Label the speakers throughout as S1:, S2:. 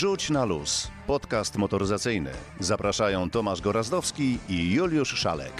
S1: Rzuć na luz. Podcast motoryzacyjny. Zapraszają Tomasz Gorazdowski i Juliusz Szalek.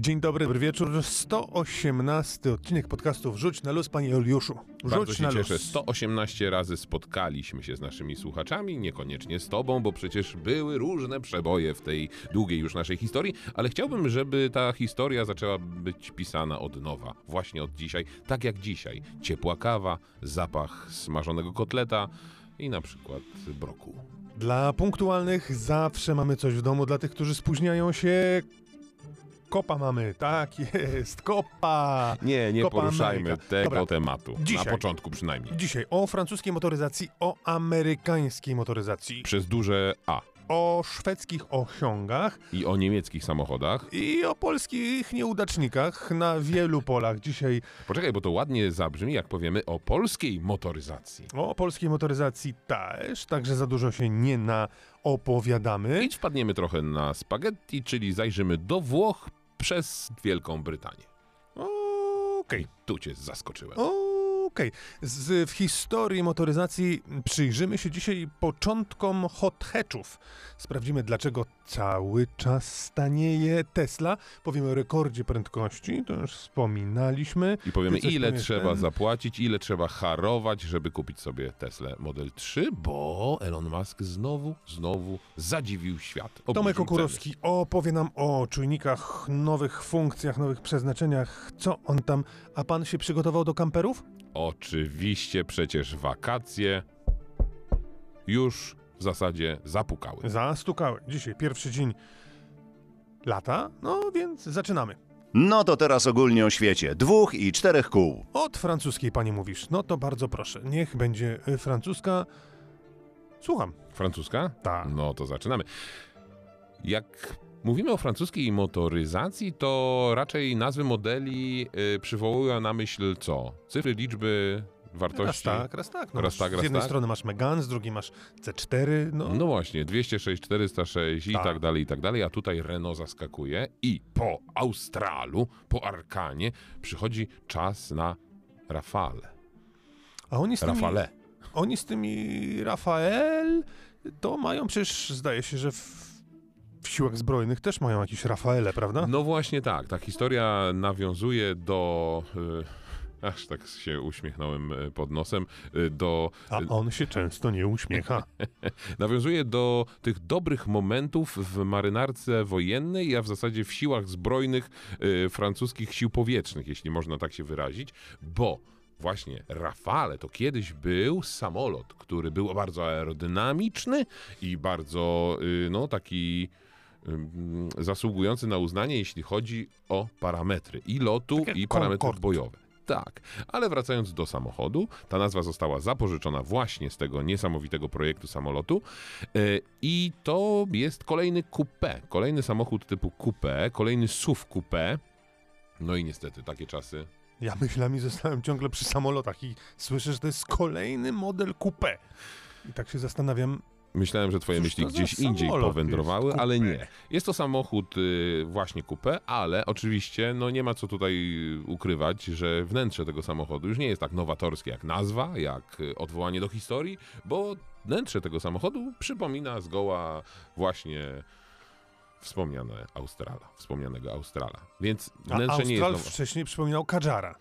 S2: Dzień dobry, dobry wieczór. 118 odcinek podcastu Wrzuć na luz, panie Juliuszu. Wrzuć
S3: Bardzo się
S2: na
S3: cieszę.
S2: luz.
S3: 118 razy spotkaliśmy się z naszymi słuchaczami, niekoniecznie z tobą, bo przecież były różne przeboje w tej długiej już naszej historii, ale chciałbym, żeby ta historia zaczęła być pisana od nowa. Właśnie od dzisiaj, tak jak dzisiaj. Ciepła kawa, zapach smażonego kotleta i na przykład broku.
S2: Dla punktualnych zawsze mamy coś w domu, dla tych, którzy spóźniają się... Kopa mamy, tak jest, kopa!
S3: Nie, nie poruszajmy tego
S2: Dobra.
S3: tematu.
S2: Dzisiaj.
S3: Na początku przynajmniej.
S2: Dzisiaj o francuskiej motoryzacji, o amerykańskiej motoryzacji,
S3: Przez duże A.
S2: o szwedzkich osiągach
S3: I o niemieckich samochodach.
S2: i o polskich nieudacznikach na wielu polach. Dzisiaj
S3: Poczekaj, bo to ładnie zabrzmi, jak powiemy o polskiej motoryzacji.
S2: o polskiej motoryzacji też, także za dużo się nie naopowiadamy.
S3: I wpadniemy trochę na spaghetti, czyli zajrzymy do Włoch przez Wielką Brytanię.
S2: Okej.
S3: Tu cię zaskoczyłem.
S2: Okej. Z W historii motoryzacji przyjrzymy się dzisiaj początkom hot hatchów. Sprawdzimy, dlaczego cały czas stanieje Tesla. Powiemy o rekordzie prędkości, to już wspominaliśmy.
S3: I powiemy, ile trzeba
S2: ten?
S3: zapłacić, ile trzeba harować, żeby kupić sobie Tesla Model 3, bo Elon Musk znowu, znowu zadziwił świat.
S2: Tomek Okurowski opowie nam o czujnikach, nowych funkcjach, nowych przeznaczeniach. Co on tam... A pan się przygotował do kamperów?
S3: Oczywiście, przecież wakacje już w zasadzie zapukały.
S2: Zastukały. Dzisiaj pierwszy dzień lata, no więc zaczynamy.
S1: No to teraz ogólnie o świecie. Dwóch i czterech kół.
S2: Od francuskiej pani mówisz. No to bardzo proszę. Niech będzie y, francuska. Słucham.
S3: Francuska?
S2: Tak.
S3: No to zaczynamy. Jak mówimy o francuskiej motoryzacji, to raczej nazwy modeli y, przywołują na myśl co? Cyfry, liczby,
S2: Raz
S3: wartości.
S2: tak, raz tak. No
S3: Raz tak,
S2: z
S3: raz
S2: jednej
S3: tak.
S2: strony masz Megane, z drugiej masz C4. No,
S3: No właśnie, 206, 406 i
S2: Tak.
S3: tak dalej, i tak dalej, a tutaj Renault zaskakuje i po Australu, po Arkanie przychodzi czas na Rafale.
S2: a oni z tymi,
S3: Rafale.
S2: oni z tymi Rafael to mają przecież, zdaje się, że w, w siłach zbrojnych też mają jakieś Rafaele, prawda?
S3: No właśnie tak, ta historia nawiązuje do... Y, aż tak się uśmiechnąłem y, pod nosem, y, do
S2: A on się często nie uśmiecha.
S3: Nawiązuje do tych dobrych momentów w marynarce wojennej, a w zasadzie w siłach zbrojnych francuskich sił powietrznych, jeśli można tak się wyrazić, bo właśnie Rafale to kiedyś był samolot, który był bardzo aerodynamiczny i bardzo, no, taki zasługujący na uznanie, jeśli chodzi o parametry i lotu,
S2: Tak
S3: i parametry
S2: Concorde.
S3: bojowe. Tak, ale wracając do samochodu, ta nazwa została zapożyczona właśnie z tego niesamowitego projektu samolotu e, i to jest kolejny coupé, kolejny samochód typu coupé, kolejny SUV coupé. No i niestety takie czasy.
S2: Ja myślami zostałem ciągle przy samolotach i słyszę, że to jest kolejny model coupé. I tak się zastanawiam,
S3: Myślałem, że twoje
S2: Cóż
S3: myśli gdzieś indziej powędrowały,
S2: jest
S3: ale nie. Jest to samochód y, właśnie coupé, ale oczywiście no nie ma co tutaj ukrywać, że wnętrze tego samochodu już nie jest tak nowatorskie jak nazwa, jak y, odwołanie do historii, bo wnętrze tego samochodu przypomina zgoła właśnie wspomniane Australa, wspomnianego Australa. Więc
S2: a
S3: wnętrze nie jest
S2: Austral
S3: nowe.
S2: wcześniej przypominał Kadżara.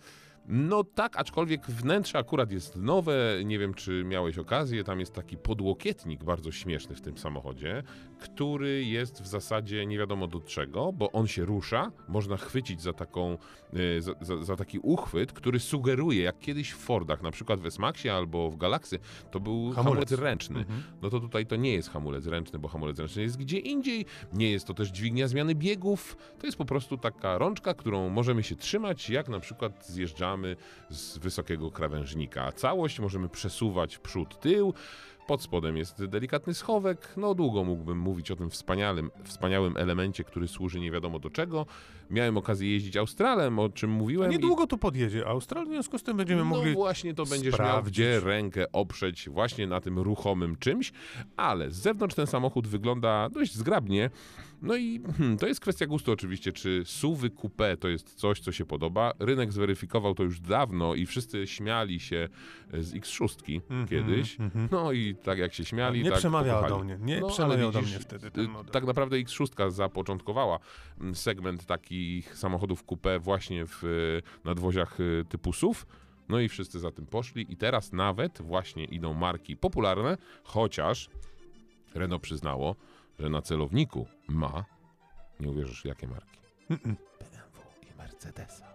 S3: No tak, aczkolwiek wnętrze akurat jest nowe. Nie wiem, czy miałeś okazję. Tam jest taki podłokietnik bardzo śmieszny w tym samochodzie, który jest w zasadzie nie wiadomo do czego, bo on się rusza. Można chwycić za taką, y, za, za, za taki uchwyt, który sugeruje, jak kiedyś w Fordach, na przykład w S-Maxie albo w Galaxy, to był
S2: Hamulec.
S3: hamulec, ręczny.
S2: Mhm.
S3: No to tutaj to nie jest hamulec ręczny, bo hamulec ręczny jest gdzie indziej. Nie jest to też dźwignia zmiany biegów. To jest po prostu taka rączka, którą możemy się trzymać, jak na przykład zjeżdżamy z wysokiego krawężnika. Całość możemy przesuwać przód, tył. Pod spodem jest delikatny schowek. No długo mógłbym mówić o tym wspaniałym, wspaniałym elemencie, który służy nie wiadomo do czego. Miałem okazję jeździć Australem, o czym mówiłem. i-
S2: Niedługo tu podjedzie Austral, w związku z tym będziemy
S3: no
S2: mogli...
S3: właśnie to będziesz miał
S2: sprawdzić.
S3: gdzie rękę oprzeć właśnie na tym ruchomym czymś, ale z zewnątrz ten samochód wygląda dość zgrabnie. No i hmm, to jest kwestia gustu oczywiście, czy suwy coupé to jest coś, co się podoba. Rynek zweryfikował to już dawno i wszyscy śmiali się z X6
S2: Mhm,
S3: kiedyś.
S2: mhm.
S3: No i tak jak się śmiali,
S2: Nie
S3: tak
S2: przemawiał do mnie, nie
S3: No,
S2: do mnie wtedy ten
S3: y,
S2: model.
S3: Tak naprawdę X6 zapoczątkowała mm, segment takich samochodów coupé właśnie w y, nadwoziach y, typu SUV. No i wszyscy za tym poszli i teraz nawet właśnie idą marki popularne, chociaż Renault przyznało, że na celowniku ma, nie uwierzysz jakie marki,
S2: Mm-mm.
S3: BMW i Mercedesa.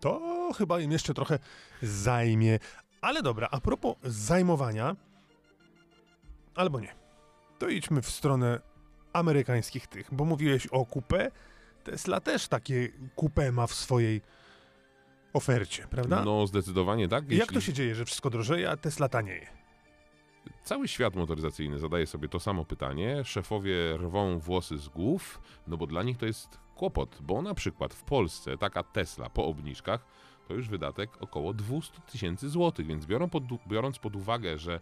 S2: To chyba im jeszcze trochę zajmie. Ale dobra, a propos zajmowania, albo nie, to idźmy w stronę amerykańskich tych, bo mówiłeś o coupé. Tesla też takie coupé ma w swojej ofercie, prawda?
S3: No zdecydowanie tak.
S2: Jak
S3: jeśli-
S2: to się dzieje, że wszystko drożeje, a Tesla tanieje?
S3: Cały świat motoryzacyjny zadaje sobie to samo pytanie. Szefowie rwą włosy z głów, no bo dla nich to jest kłopot, bo na przykład w Polsce taka Tesla po obniżkach to już wydatek około 200 tysięcy złotych, więc biorą pod, biorąc pod uwagę, że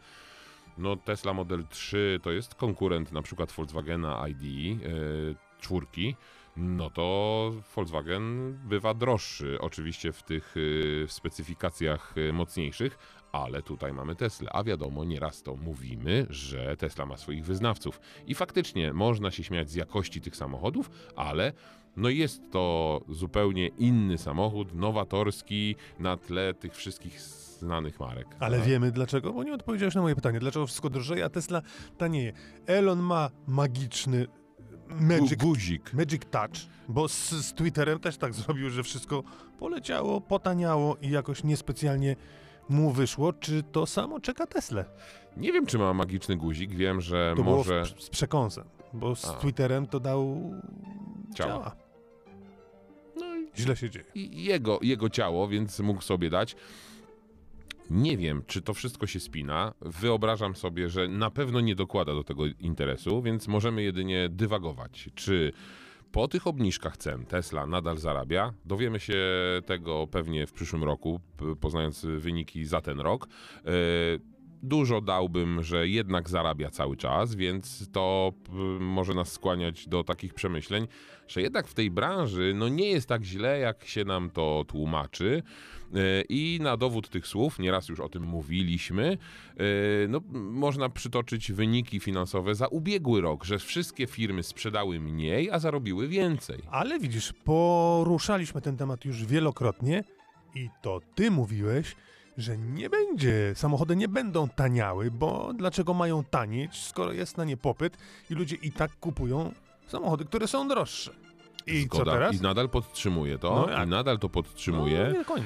S3: no Tesla Model 3 to jest konkurent na przykład Volkswagena ID yy, czwórki, no to Volkswagen bywa droższy, oczywiście w tych yy, specyfikacjach yy, mocniejszych, ale tutaj mamy Tesla, a wiadomo, nieraz to mówimy, że Tesla ma swoich wyznawców. I faktycznie można się śmiać z jakości tych samochodów, ale no jest to zupełnie inny samochód, nowatorski na tle tych wszystkich znanych marek.
S2: Ale
S3: Tak.
S2: wiemy dlaczego, bo nie odpowiedziałeś na moje pytanie. Dlaczego wszystko drożeje, a Tesla tanieje? Elon ma magiczny magic,
S3: Gu- guzik.
S2: magic touch, bo z, z Twitterem też tak zrobił, że wszystko poleciało, potaniało i jakoś niespecjalnie mu wyszło. Czy to samo czeka Tesla?
S3: Nie wiem, czy ma magiczny guzik. Wiem, że
S2: To
S3: może.
S2: było z przekąsem, bo z
S3: A.
S2: Twitterem to dał
S3: Ciała.
S2: ciała.
S3: No i
S2: Źle się dzieje.
S3: i jego, jego ciało, więc mógł sobie dać. Nie wiem, czy to wszystko się spina. Wyobrażam sobie, że na pewno nie dokłada do tego interesu, więc możemy jedynie dywagować. Czy po tych obniżkach cen Tesla nadal zarabia? Dowiemy się tego pewnie w przyszłym roku, poznając wyniki za ten rok. E, Dużo dałbym, że jednak zarabia cały czas, więc to może nas skłaniać do takich przemyśleń, że jednak w tej branży no nie jest tak źle, jak się nam to tłumaczy. E, I na dowód tych słów, nieraz już o tym mówiliśmy, e, no, można przytoczyć wyniki finansowe za ubiegły rok, że wszystkie firmy sprzedały mniej, a zarobiły więcej.
S2: Ale widzisz, poruszaliśmy ten temat już wielokrotnie i to ty mówiłeś, że nie będzie, samochody nie będą taniały, bo dlaczego mają tanieć, skoro jest na nie popyt i ludzie i tak kupują samochody, które są droższe. I
S3: Zgoda.
S2: co teraz?
S3: I nadal podtrzymuje to,
S2: No
S3: i nadal to podtrzymuje.
S2: No.
S3: E,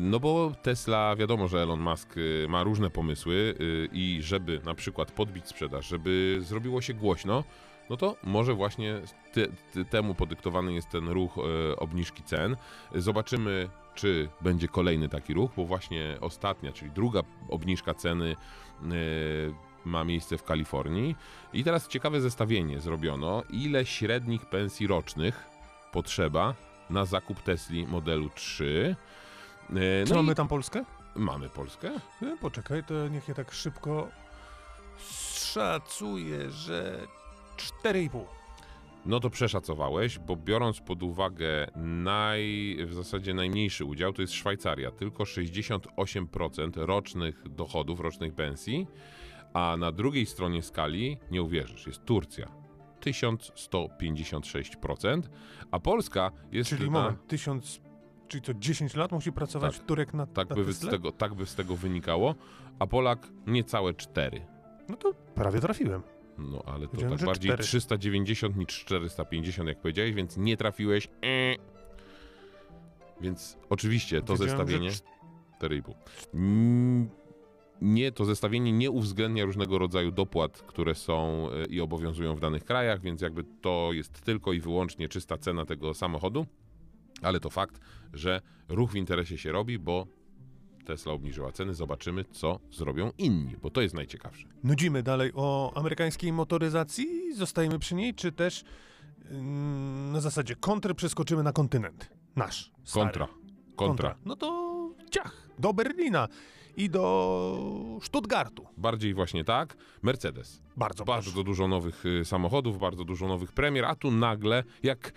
S3: No bo Tesla, wiadomo, że Elon Musk e, ma różne pomysły e, i żeby na przykład podbić sprzedaż, żeby zrobiło się głośno, no to może właśnie ty, ty, temu podyktowany jest ten ruch e, obniżki cen. Zobaczymy, czy będzie kolejny taki ruch, bo właśnie ostatnia, czyli druga obniżka ceny e, ma miejsce w Kalifornii. I teraz ciekawe zestawienie zrobiono, ile średnich pensji rocznych potrzeba na zakup Tesli modelu 3. E,
S2: Czy
S3: No
S2: mamy
S3: i
S2: tam Polskę?
S3: mamy Polskę.
S2: E, Poczekaj, to niech ja tak szybko szacuję, że 4,5.
S3: No to przeszacowałeś, bo biorąc pod uwagę naj, w zasadzie najmniejszy udział, to jest Szwajcaria, tylko 68% rocznych dochodów, rocznych pensji, a na drugiej stronie skali, nie uwierzysz, jest Turcja. 1156%, a Polska jest
S2: Czyli
S3: na,
S2: moment, 1000, czyli to 10 lat musi pracować
S3: Tak.
S2: Turek na,
S3: tak,
S2: na
S3: by z tego, tak by z tego wynikało, a Polak niecałe 4.
S2: No to prawie trafiłem.
S3: No ale to tak bardziej
S2: cztery.
S3: 390 niż 450, jak powiedziałeś, więc nie trafiłeś. E. Więc oczywiście to
S2: Powiedziałem,
S3: zestawienie.
S2: że
S3: 4,5. Nie, to zestawienie nie uwzględnia różnego rodzaju dopłat, które są e, i obowiązują w danych krajach, więc jakby to jest tylko i wyłącznie czysta cena tego samochodu. Ale to fakt, że ruch w interesie się robi, bo Tesla obniżyła ceny, zobaczymy, co zrobią inni, bo to jest najciekawsze.
S2: Nudzimy dalej o amerykańskiej motoryzacji, zostajemy przy niej, czy też ym, na zasadzie kontry przeskoczymy na kontynent? Nasz. Stary.
S3: Kontra. Kontra.
S2: No to ciach, do Berlina i do Stuttgartu.
S3: Bardziej właśnie tak. Mercedes.
S2: Bardzo,
S3: Bardzo
S2: proszę.
S3: dużo nowych y, samochodów, bardzo dużo nowych premier, a tu nagle, jak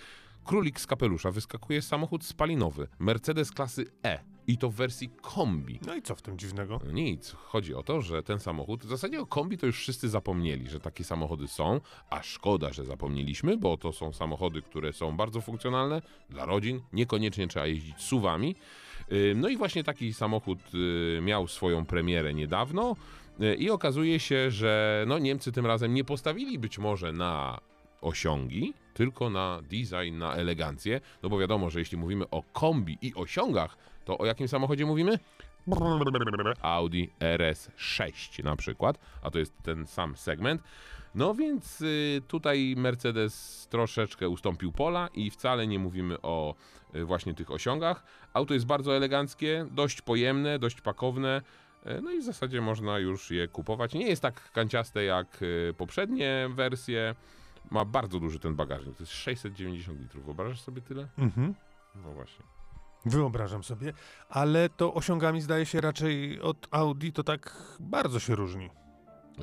S3: królik z kapelusza, wyskakuje samochód spalinowy. Mercedes klasy E. I to w wersji kombi.
S2: No i co w tym dziwnego?
S3: Nic. Chodzi o to, że ten samochód, w zasadzie o kombi to już wszyscy zapomnieli, że takie samochody są, a szkoda, że zapomnieliśmy, bo to są samochody, które są bardzo funkcjonalne dla rodzin, niekoniecznie trzeba jeździć suwami. Yy, No i właśnie taki samochód yy, miał swoją premierę niedawno yy, i okazuje się, że no Niemcy tym razem nie postawili być może na osiągi, tylko na design, na elegancję, no bo wiadomo, że jeśli mówimy o kombi i osiągach, to o jakim samochodzie mówimy? Audi RS6 na przykład, a to jest ten sam segment. No więc y, tutaj Mercedes troszeczkę ustąpił pola i wcale nie mówimy o y, właśnie tych osiągach. Auto jest bardzo eleganckie, dość pojemne, dość pakowne. y, No i w zasadzie można już je kupować. Nie jest tak kanciaste jak poprzednie wersje. Ma bardzo duży ten bagażnik. To jest 690 litrów. Wyobrażasz sobie tyle?
S2: Mhm.
S3: No właśnie.
S2: Wyobrażam sobie, ale to osiągami zdaje się raczej od Audi to tak bardzo się różni.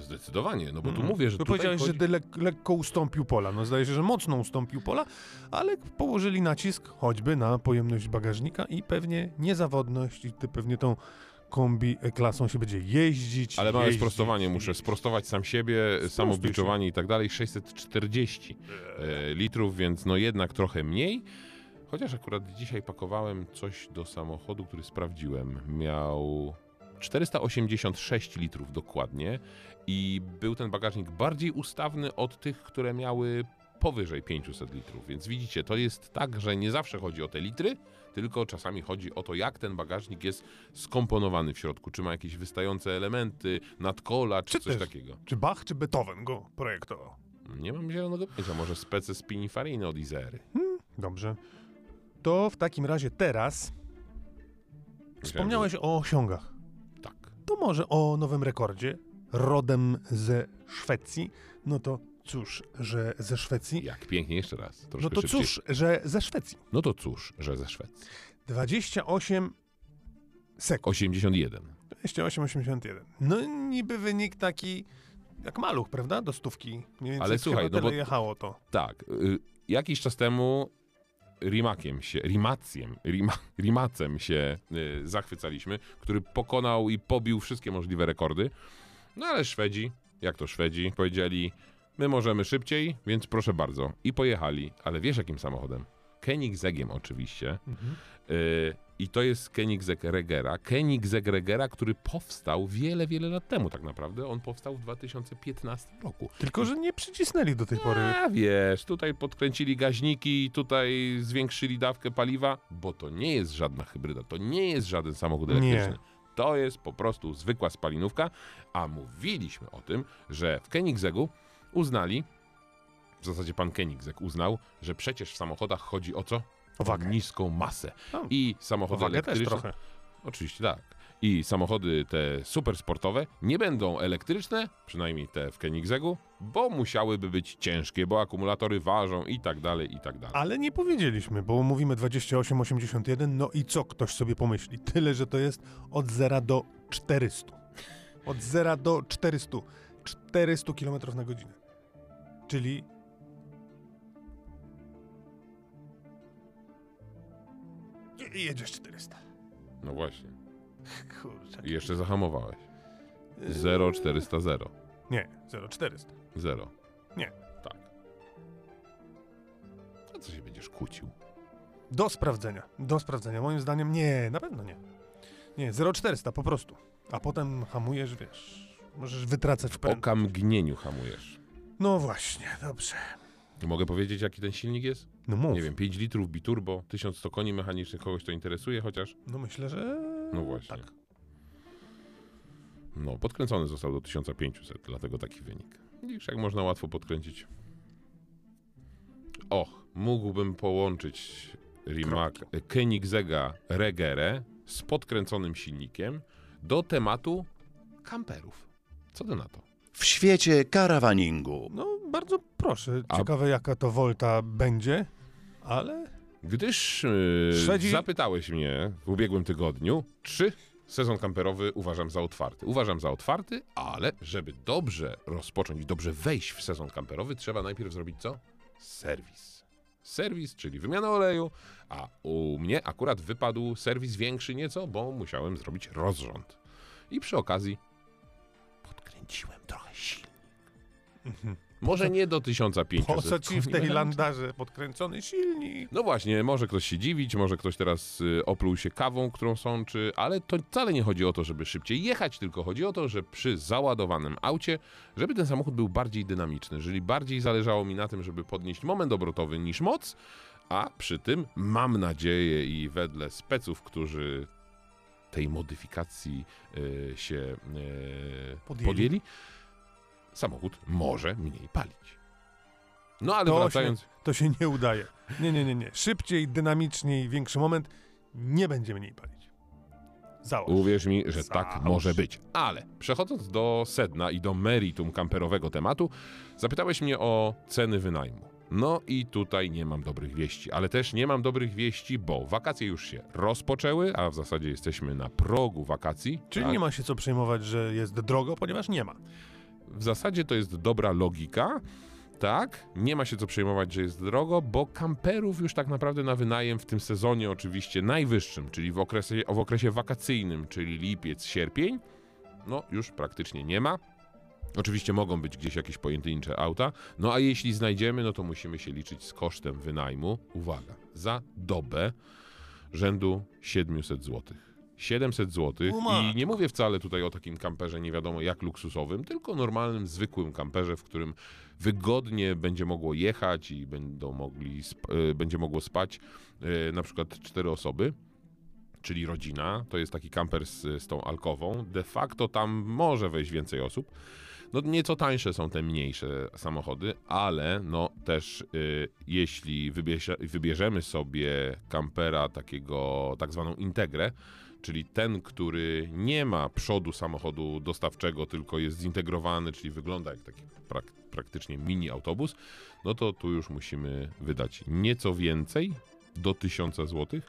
S3: Zdecydowanie, no bo tu
S2: Mm.
S3: mówię, że tutaj
S2: powiedziałeś,
S3: chodzi...
S2: że lek- lekko ustąpił pola. No zdaje się, że mocno ustąpił pola, ale położyli nacisk choćby na pojemność bagażnika i pewnie niezawodność i ty pewnie tą kombi klasą się będzie jeździć.
S3: Ale małe
S2: jeździć,
S3: sprostowanie, muszę sprostować sam siebie, samobiczowanie i tak dalej, 640 e, litrów, więc no jednak trochę mniej. Chociaż akurat dzisiaj pakowałem coś do samochodu, który sprawdziłem. Miał 486 litrów dokładnie i był ten bagażnik bardziej ustawny od tych, które miały powyżej 500 litrów. Więc widzicie, to jest tak, że nie zawsze chodzi o te litry, tylko czasami chodzi o to, jak ten bagażnik jest skomponowany w środku. Czy ma jakieś wystające elementy, nadkola, czy,
S2: Czy
S3: coś
S2: też-
S3: takiego.
S2: Czy Bach, czy Beethoven go projektował?
S3: Nie mam zielonego pojęcia, może spece z Pininfariny od Izery.
S2: Dobrze. To w takim razie teraz wspomniałeś o osiągach. To może o nowym rekordzie, rodem ze Szwecji. No to cóż, że ze Szwecji.
S3: Jak pięknie, jeszcze raz.
S2: No to
S3: szybciej.
S2: cóż, że ze Szwecji.
S3: No to cóż, że ze Szwecji.
S2: 28 sekund.
S3: 81.
S2: 28,81. No niby wynik taki jak maluch, prawda? Do stówki. Mniej więcej
S3: Ale słuchaj, no bo-
S2: jechało to.
S3: Tak. Y, jakiś czas temu Rimakiem się, Rimacjem, Rima, Rimacem się y, zachwycaliśmy, który pokonał i pobił wszystkie możliwe rekordy. No ale Szwedzi, jak to Szwedzi, powiedzieli, my możemy szybciej, więc proszę bardzo. I pojechali. Ale wiesz jakim samochodem? Koenigseggiem oczywiście. Y, I to jest Koenigsegg Regera. Koenigsegg Regera, który powstał wiele, wiele lat temu tak naprawdę. On powstał w 2015 roku.
S2: Tylko, że nie przycisnęli do tej pory.
S3: A wiesz, tutaj podkręcili gaźniki, tutaj zwiększyli dawkę paliwa, bo to nie jest żadna hybryda, to nie jest żaden samochód
S2: Nie.
S3: elektryczny. To jest po prostu zwykła spalinówka, a mówiliśmy o tym, że w Koenigseggу uznali, w zasadzie pan Koenigsegg uznał, że przecież w samochodach chodzi o co?
S2: Wagę.
S3: niską masę.
S2: O,
S3: I samochody
S2: Wagę też
S3: elektryczne...
S2: trochę.
S3: Oczywiście tak. I samochody te super sportowe nie będą elektryczne, przynajmniej te w Koenigseggu, bo musiałyby być ciężkie, bo akumulatory ważą i tak dalej, i tak dalej.
S2: Ale nie powiedzieliśmy, bo mówimy 28,81, no i co ktoś sobie pomyśli? Tyle, że to jest od 0 do 400. Od 0 do 400. 400 km na godzinę. Czyli... I jedziesz 400.
S3: No właśnie.
S2: Kurczę.
S3: I jeszcze zahamowałeś.
S2: Yy,
S3: 0400 0.
S2: Nie, 0,400.
S3: 0.
S2: Nie.
S3: Tak. A co się będziesz kłócił?
S2: Do sprawdzenia. Do sprawdzenia. Moim zdaniem nie, na pewno nie. Nie, 0,400 po prostu. A potem hamujesz, wiesz, możesz wytracać
S3: W
S2: prędkość.
S3: okamgnieniu hamujesz.
S2: No właśnie, dobrze.
S3: Mogę powiedzieć, jaki ten silnik jest?
S2: No mów.
S3: Nie wiem, 5 litrów biturbo, 1100 koni mechanicznych, kogoś to interesuje chociaż?
S2: No myślę, że...
S3: No właśnie.
S2: Tak.
S3: No, podkręcony został do 1500, dlatego taki wynik. Widzisz, jak można łatwo podkręcić. Och, mógłbym połączyć Rimac, Koenigsegga Regere z podkręconym silnikiem do tematu kamperów. Co ty na to?
S1: W świecie karawaningu.
S2: No, bardzo proszę.
S3: A-
S2: Ciekawe, jaka to Volta będzie, ale
S3: Gdyż yy, zapytałeś mnie w ubiegłym tygodniu, czy sezon kamperowy uważam za otwarty. Uważam za otwarty, ale żeby dobrze rozpocząć, dobrze wejść w sezon kamperowy, trzeba najpierw zrobić co? Serwis. Serwis, czyli wymiana oleju, a u mnie akurat wypadł serwis większy nieco, bo musiałem zrobić rozrząd. I przy okazji podkręciłem trochę silnik. Może nie do 1500
S2: po co ci w tej landarze podkręcony silnik?
S3: No właśnie, może ktoś się dziwić, może ktoś teraz y, opluł się kawą, którą sączy, ale to wcale nie chodzi o to, żeby szybciej jechać, tylko chodzi o to, że przy załadowanym aucie, żeby ten samochód był bardziej dynamiczny, czyli bardziej zależało mi na tym, żeby podnieść moment obrotowy niż moc, a przy tym mam nadzieję i wedle speców, którzy tej modyfikacji y, się y,
S2: Podjęli.
S3: podjęli, samochód może mniej palić. No ale
S2: To
S3: wracając...
S2: To się nie udaje. Nie, nie, nie, nie. Szybciej, dynamiczniej, większy moment. Nie będzie mniej palić. Załóż.
S3: Uwierz mi, że tak
S2: Załóż.
S3: może być. Ale przechodząc do sedna i do meritum kamperowego tematu, zapytałeś mnie o ceny wynajmu. No i tutaj nie mam dobrych wieści, ale też nie mam dobrych wieści, bo wakacje już się rozpoczęły, a w zasadzie jesteśmy na progu wakacji.
S2: Czyli
S3: tak?
S2: nie ma się co przejmować, że jest drogo, ponieważ nie ma.
S3: W zasadzie to jest dobra logika. Tak, nie ma się co przejmować, że jest drogo, bo kamperów już tak naprawdę na wynajem w tym sezonie oczywiście najwyższym, czyli w okresie, w okresie wakacyjnym, czyli lipiec, sierpień, no już praktycznie nie ma. Oczywiście mogą być gdzieś jakieś pojedyncze auta, no a jeśli znajdziemy, no to musimy się liczyć z kosztem wynajmu, uwaga, za dobę rzędu 700 zł. 700 zł i nie mówię wcale tutaj o takim kamperze nie wiadomo jak luksusowym, tylko normalnym, zwykłym kamperze, w którym wygodnie będzie mogło jechać i będą mogli e, będzie mogło spać e, na przykład cztery osoby czyli rodzina, to jest taki kamper z, z tą alkową. De facto tam może wejść więcej osób. No nieco tańsze są te mniejsze samochody, ale no też y, jeśli wybierze, wybierzemy sobie kampera takiego, tak zwaną integrę, czyli ten, który nie ma przodu samochodu dostawczego, tylko jest zintegrowany, czyli wygląda jak taki prak, praktycznie mini autobus, no to tu już musimy wydać nieco więcej, do 1000 zł.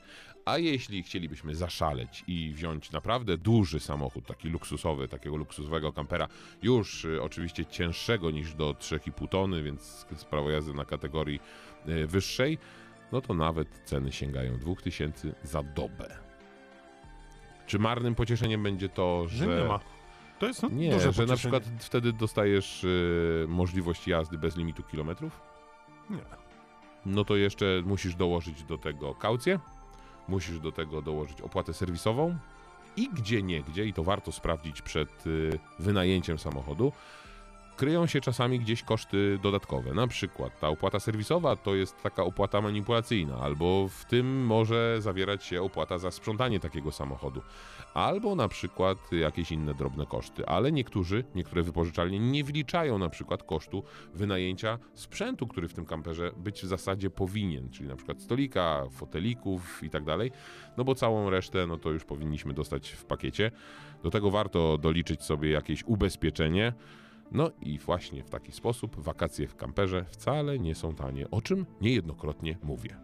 S3: A jeśli chcielibyśmy zaszaleć i wziąć naprawdę duży samochód, taki luksusowy, takiego luksusowego kampera, już y, oczywiście cięższego niż do 3,5 tony, więc z prawo jazdy na kategorii y, wyższej, no to nawet ceny sięgają 2000 za dobę. Czy marnym pocieszeniem będzie to,
S2: Że
S3: że
S2: nie ma. To jest no,
S3: nie,
S2: duże
S3: że na
S2: pocieszenie.
S3: przykład wtedy dostajesz y, możliwość jazdy bez limitu kilometrów?
S2: Nie.
S3: No to jeszcze musisz dołożyć do tego kaucję, musisz do tego dołożyć opłatę serwisową i gdzie niegdzie, i to warto sprawdzić przed y, wynajęciem samochodu, kryją się czasami gdzieś koszty dodatkowe. Na przykład ta opłata serwisowa to jest taka opłata manipulacyjna, albo w tym może zawierać się opłata za sprzątanie takiego samochodu, albo na przykład jakieś inne drobne koszty. Ale niektórzy, niektóre wypożyczalnie nie wliczają na przykład kosztu wynajęcia sprzętu, który w tym kamperze być w zasadzie powinien, czyli na przykład stolika, fotelików i tak dalej, no bo całą resztę no to już powinniśmy dostać w pakiecie. Do tego warto doliczyć sobie jakieś ubezpieczenie. No i właśnie w taki sposób wakacje w kamperze wcale nie są tanie, o czym niejednokrotnie mówię.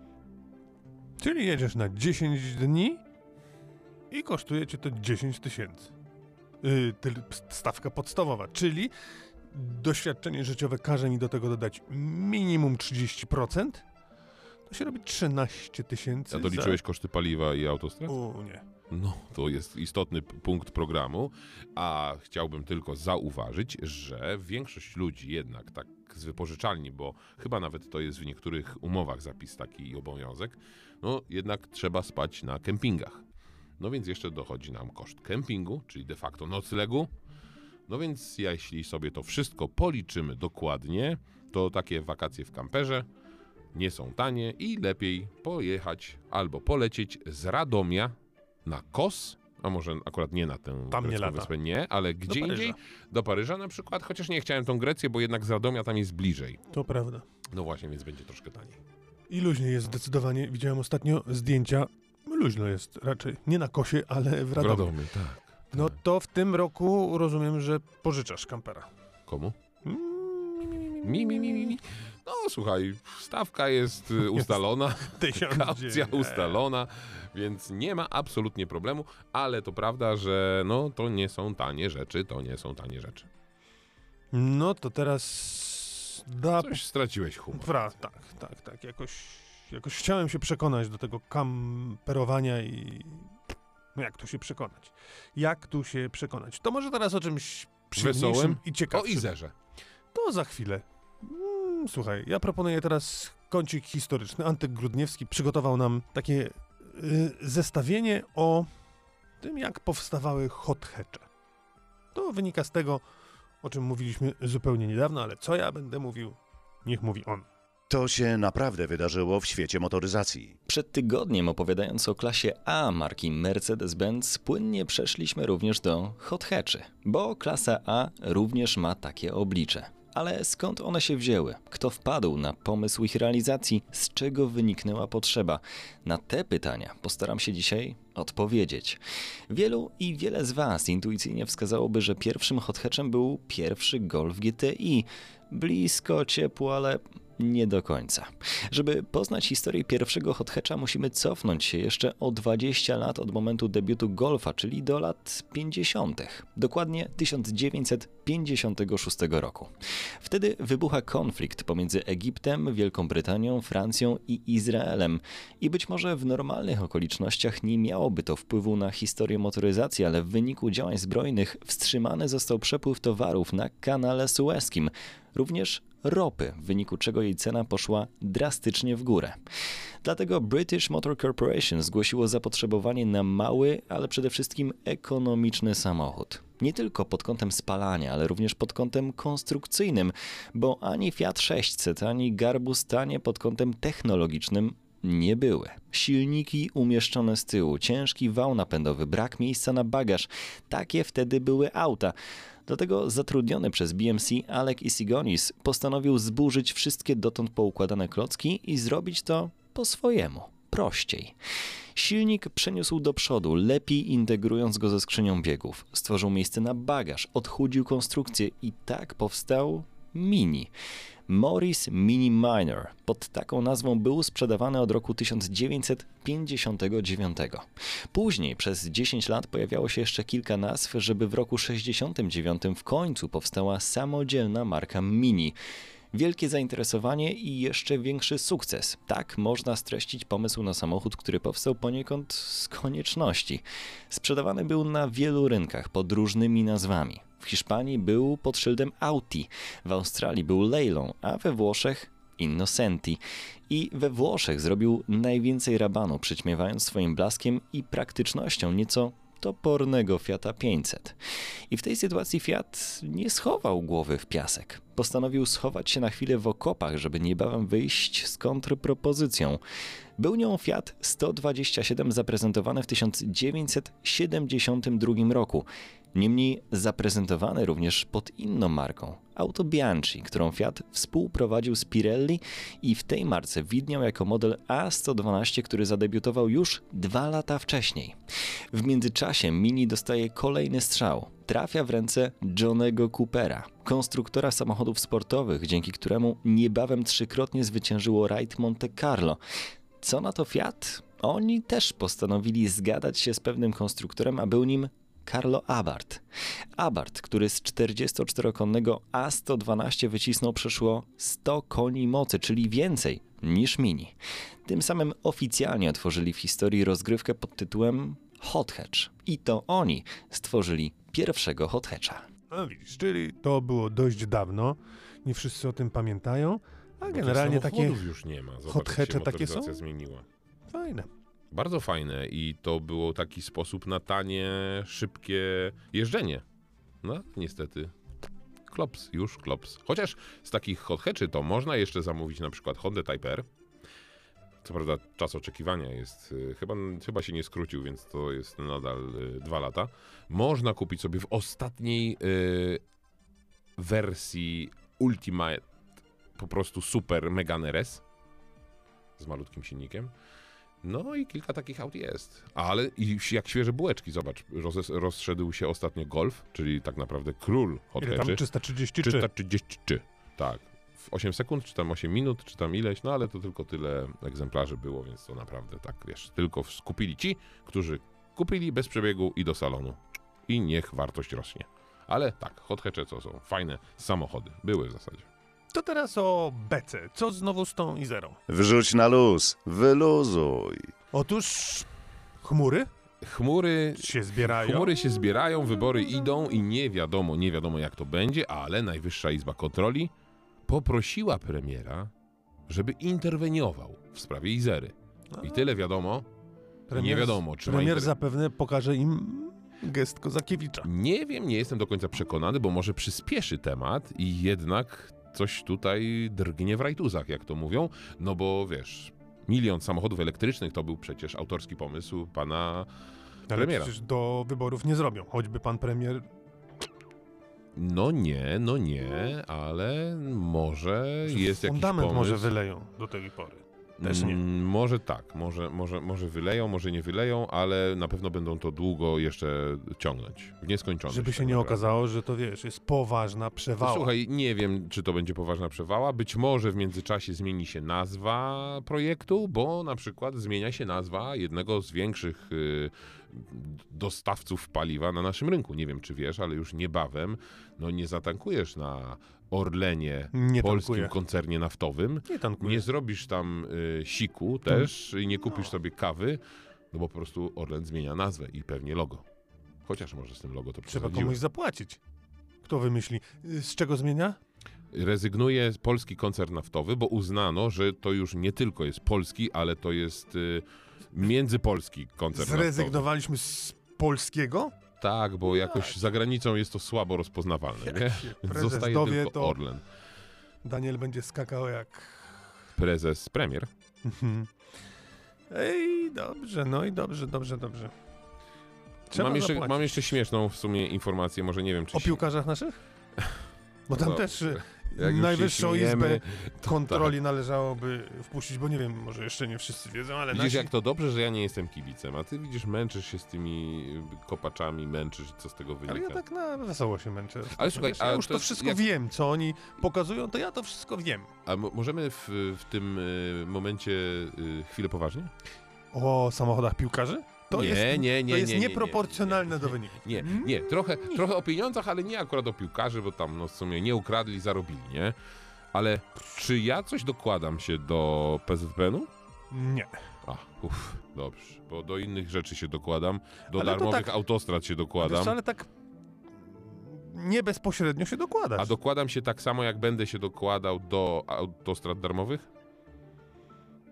S2: Czyli jedziesz na 10 dni i kosztuje cię to 10 tysięcy. Yy, stawka podstawowa, czyli doświadczenie życiowe każe mi do tego dodać minimum 30%, to się robi 13 tysięcy.
S3: A doliczyłeś koszty paliwa i autostrad?
S2: Za... U, nie.
S3: No, to jest istotny punkt programu, a chciałbym tylko zauważyć, że większość ludzi jednak tak z wypożyczalni, bo chyba nawet to jest w niektórych umowach zapis taki obowiązek, no jednak trzeba spać na kempingach. No więc jeszcze dochodzi nam koszt kempingu, czyli de facto noclegu. No więc jeśli sobie to wszystko policzymy dokładnie, to takie wakacje w kamperze nie są tanie i lepiej pojechać albo polecieć z Radomia na Kos, a może akurat nie na tę
S2: Tam nie lata.
S3: wyspę, nie, ale gdzie
S2: Paryża.
S3: indziej, do Paryża na przykład, chociaż nie chciałem tą Grecję, bo jednak z Radomia tam jest bliżej.
S2: To prawda.
S3: No właśnie, więc będzie troszkę taniej.
S2: I luźniej jest zdecydowanie. Widziałem ostatnio zdjęcia luźno jest raczej. Nie na kosie, ale w Radomiu.
S3: Radomie, tak.
S2: No to w tym roku rozumiem, że pożyczasz kampera.
S3: Komu?
S2: Mm,
S3: Mi, mi, mi, mi, mi. No słuchaj, stawka jest y, ustalona,
S2: Tysiąc
S3: kaucja ustalona, więc nie ma absolutnie problemu, ale to prawda, że no to nie są tanie rzeczy, to nie są tanie rzeczy.
S2: No to teraz da
S3: Coś straciłeś humor.
S2: Fra, tak, tak, tak. Jakoś, jakoś chciałem się przekonać do tego kamperowania i. No jak tu się przekonać? Jak tu się przekonać? To może teraz o czymś przyjemniejszym
S3: Wesołym?
S2: i
S3: O
S2: ciekawszym.
S3: Izerze.
S2: To za chwilę. Słuchaj, ja proponuję teraz kącik historyczny. Antyk Grudniewski przygotował nam takie y, zestawienie o tym, jak powstawały hot hatche. To wynika z tego, o czym mówiliśmy zupełnie niedawno, ale co ja będę mówił, niech mówi on.
S1: To się naprawdę wydarzyło w świecie motoryzacji.
S4: Przed tygodniem opowiadając o klasie A marki Mercedes-Benz, płynnie przeszliśmy również do hot hatchy, bo klasa A również ma takie oblicze. Ale skąd one się wzięły? Kto wpadł na pomysł ich realizacji? Z czego wyniknęła potrzeba? Na te pytania postaram się dzisiaj odpowiedzieć. Wielu i wiele z Was intuicyjnie wskazałoby, że pierwszym hot hatchem był pierwszy Golf GTI. Blisko, ciepło, ale nie do końca. Żeby poznać historię pierwszego hot hatcha, musimy cofnąć się jeszcze o 20 lat od momentu debiutu Golfa, czyli do lat 50. Dokładnie 1956 roku. Wtedy wybucha konflikt pomiędzy Egiptem, Wielką Brytanią, Francją i Izraelem. I być może w normalnych okolicznościach nie miałoby to wpływu na historię motoryzacji, ale w wyniku działań zbrojnych wstrzymany został przepływ towarów na kanale sueskim. Również ropy, w wyniku czego jej cena poszła drastycznie w górę. Dlatego British Motor Corporation zgłosiło zapotrzebowanie na mały, ale przede wszystkim ekonomiczny samochód. Nie tylko pod kątem spalania, ale również pod kątem konstrukcyjnym, bo ani Fiat 600, ani Garbus tanie pod kątem technologicznym nie były. Silniki umieszczone z tyłu, ciężki wał napędowy, brak miejsca na bagaż. Takie wtedy były auta. Dlatego zatrudniony przez BMC Alec Isigonis postanowił zburzyć wszystkie dotąd poukładane klocki i zrobić to po swojemu, prościej. Silnik przeniósł do przodu, lepiej integrując go ze skrzynią biegów. Stworzył miejsce na bagaż, odchudził konstrukcję i tak powstał Mini. Morris Mini Minor pod taką nazwą był sprzedawany od roku 1959. Później przez 10 lat pojawiało się jeszcze kilka nazw, żeby w roku 69 w końcu powstała samodzielna marka Mini. Wielkie zainteresowanie i jeszcze większy sukces. Tak można streścić pomysł na samochód, który powstał poniekąd z konieczności. Sprzedawany był na wielu rynkach pod różnymi nazwami. W Hiszpanii był pod szyldem Audi, w Australii był Leylon, a we Włoszech Innocenti. I we Włoszech zrobił najwięcej rabanu, przyćmiewając swoim blaskiem i praktycznością nieco topornego Fiata 500. I w tej sytuacji Fiat nie schował głowy w piasek. Postanowił schować się na chwilę w okopach, żeby niebawem wyjść z kontrpropozycją. Był nią Fiat 127 zaprezentowany w 1972 roku. Niemniej zaprezentowany również pod inną marką, Auto Bianchi, którą Fiat współprowadził z Pirelli i w tej marce widniał jako model A112, który zadebiutował już dwa lata wcześniej. W międzyczasie Mini dostaje kolejny strzał. Trafia w ręce Johnego Coopera, konstruktora samochodów sportowych, dzięki któremu niebawem trzykrotnie zwyciężyło Raid Monte Carlo. Co na to Fiat? Oni też postanowili zgadać się z pewnym konstruktorem, a był nim Carlo Abarth. Abarth, który z 44-konnego A112 wycisnął przeszło 100 koni mocy, czyli więcej niż Mini. Tym samym oficjalnie otworzyli w historii rozgrywkę pod tytułem Hot Hatch. I to oni stworzyli pierwszego Hot Hatcha.
S2: No widzisz, czyli to było dość dawno, nie wszyscy o tym pamiętają, a
S3: Bo tych
S2: generalnie takie
S3: już nie ma. Zobacz,
S2: hot hatche takie są?
S3: zmieniła.
S2: fajne.
S3: Bardzo fajne i to było taki sposób na tanie, szybkie jeżdżenie. No, niestety. Klops, już klops. Chociaż z takich hot hatchy to można jeszcze zamówić na przykład Honda Type R. Co prawda czas oczekiwania jest, y, chyba, chyba się nie skrócił, więc to jest nadal y, dwa lata. Można kupić sobie w ostatniej y, wersji Ultimate po prostu super Megane RS z malutkim silnikiem. No i kilka takich aut jest. Ale i jak świeże bułeczki, zobacz, roz, rozszedł się ostatnio Golf, czyli tak naprawdę król hot
S2: Ile tam?
S3: hatchy.
S2: 333.
S3: 333, tak. W 8 sekund, czy tam 8 minut, czy tam ileś, no ale to tylko tyle egzemplarzy było, więc to naprawdę tak, wiesz, tylko skupili ci, którzy kupili bez przebiegu i do salonu. I niech wartość rośnie. Ale tak, hot hatche to są fajne samochody. Były w zasadzie.
S2: To teraz o bece. Co znowu z tą Izerą?
S1: Wrzuć na luz, wyluzuj.
S2: Otóż chmury
S3: Chmury
S2: się zbierają.
S3: Chmury się zbierają, wybory idą i nie wiadomo, nie wiadomo jak to będzie, ale Najwyższa Izba Kontroli poprosiła premiera, żeby interweniował w sprawie Izery. I tyle wiadomo. nie wiadomo, czy
S2: Premier
S3: inter-
S2: zapewne pokaże im gest Kozakiewicza.
S3: Nie wiem, nie jestem do końca przekonany, bo może przyspieszy temat i jednak coś tutaj drgnie w rajtuzach, jak to mówią, no bo wiesz, milion samochodów elektrycznych to był przecież autorski pomysł pana
S2: Ale
S3: premiera.
S2: przecież do wyborów nie zrobią. Choćby pan premier
S3: No nie, no nie, ale może jest jakiś
S2: fundament
S3: pomysł.
S2: może wyleją do tej pory. Też nie.
S3: Mm, Może tak, może, może, może wyleją, może nie wyleją, ale na pewno będą to długo jeszcze ciągnąć. W nieskończoność.
S2: Żeby się
S3: tak
S2: nie
S3: naprawdę.
S2: okazało, że to wiesz, jest poważna przewała.
S3: Słuchaj, nie wiem, czy to będzie poważna przewała. Być może w międzyczasie zmieni się nazwa projektu, bo na przykład zmienia się nazwa jednego z większych y, dostawców paliwa na naszym rynku. Nie wiem, czy wiesz, ale już niebawem no, nie zatankujesz na Orlenie,
S2: Nie
S3: polskim
S2: tankuje.
S3: koncernie naftowym.
S2: Nie tankuje.
S3: Nie zrobisz tam y, siku też i nie kupisz sobie kawy, no bo po prostu Orlen zmienia nazwę i pewnie logo. Chociaż może z tym logo to
S2: Trzeba komuś zapłacić. Kto wymyśli? Y, Z czego zmienia?
S3: rezygnuje polski koncern naftowy, bo uznano, że to już nie tylko jest polski, ale to jest y, międzypolski koncern naftowy.
S2: Zrezygnowaliśmy z polskiego?
S3: Tak, bo jakoś za granicą jest to słabo rozpoznawalne, nie? Więc Zostaje
S2: dowie,
S3: tylko Orlen.
S2: Daniel będzie skakał jak...
S3: Prezes, premier.
S2: Mhm. Ej, dobrze, no i dobrze, dobrze, dobrze. Trzeba
S3: Mam jeszcze,
S2: zapłacić.
S3: mam jeszcze śmieszną w sumie informację, może nie wiem, czy...
S2: O piłkarzach naszych? Bo tam
S3: No,
S2: też y,
S3: jak
S2: Najwyższą Izbę kontroli należałoby wpuścić, bo nie wiem, może jeszcze nie wszyscy wiedzą, ale
S3: Widzisz,
S2: nasi...
S3: jak to dobrze, że ja nie jestem kibicem, a ty widzisz, męczysz się z tymi kopaczami, męczysz, co z tego wynika.
S2: Ale ja tak na wesoło się męczę.
S3: Ale słuchaj,
S2: Wiesz, ja już
S3: to
S2: to wszystko
S3: jak-
S2: wiem, co oni pokazują, to ja to wszystko wiem.
S3: A mo- możemy w, w tym y, momencie y, chwilę poważnie?
S2: O samochodach piłkarzy? To
S3: Nie,
S2: jest,
S3: nie, nie,
S2: to jest
S3: nie, nie, nie,
S2: nieproporcjonalne do wyniku.
S3: Nie, nie, trochę, trochę o pieniądzach, ale nie akurat o piłkarzy, bo tam no, w sumie nie ukradli, zarobili, nie? Ale czy ja coś dokładam się do PZPN-u?
S2: Nie.
S3: A, uff, dobrze, bo do innych rzeczy się dokładam, do
S2: Ale
S3: darmowych
S2: tak-
S3: autostrad się dokładam.
S2: Wiesz, ale tak nie bezpośrednio się dokładasz.
S3: A dokładam się tak samo, jak będę się dokładał do autostrad darmowych?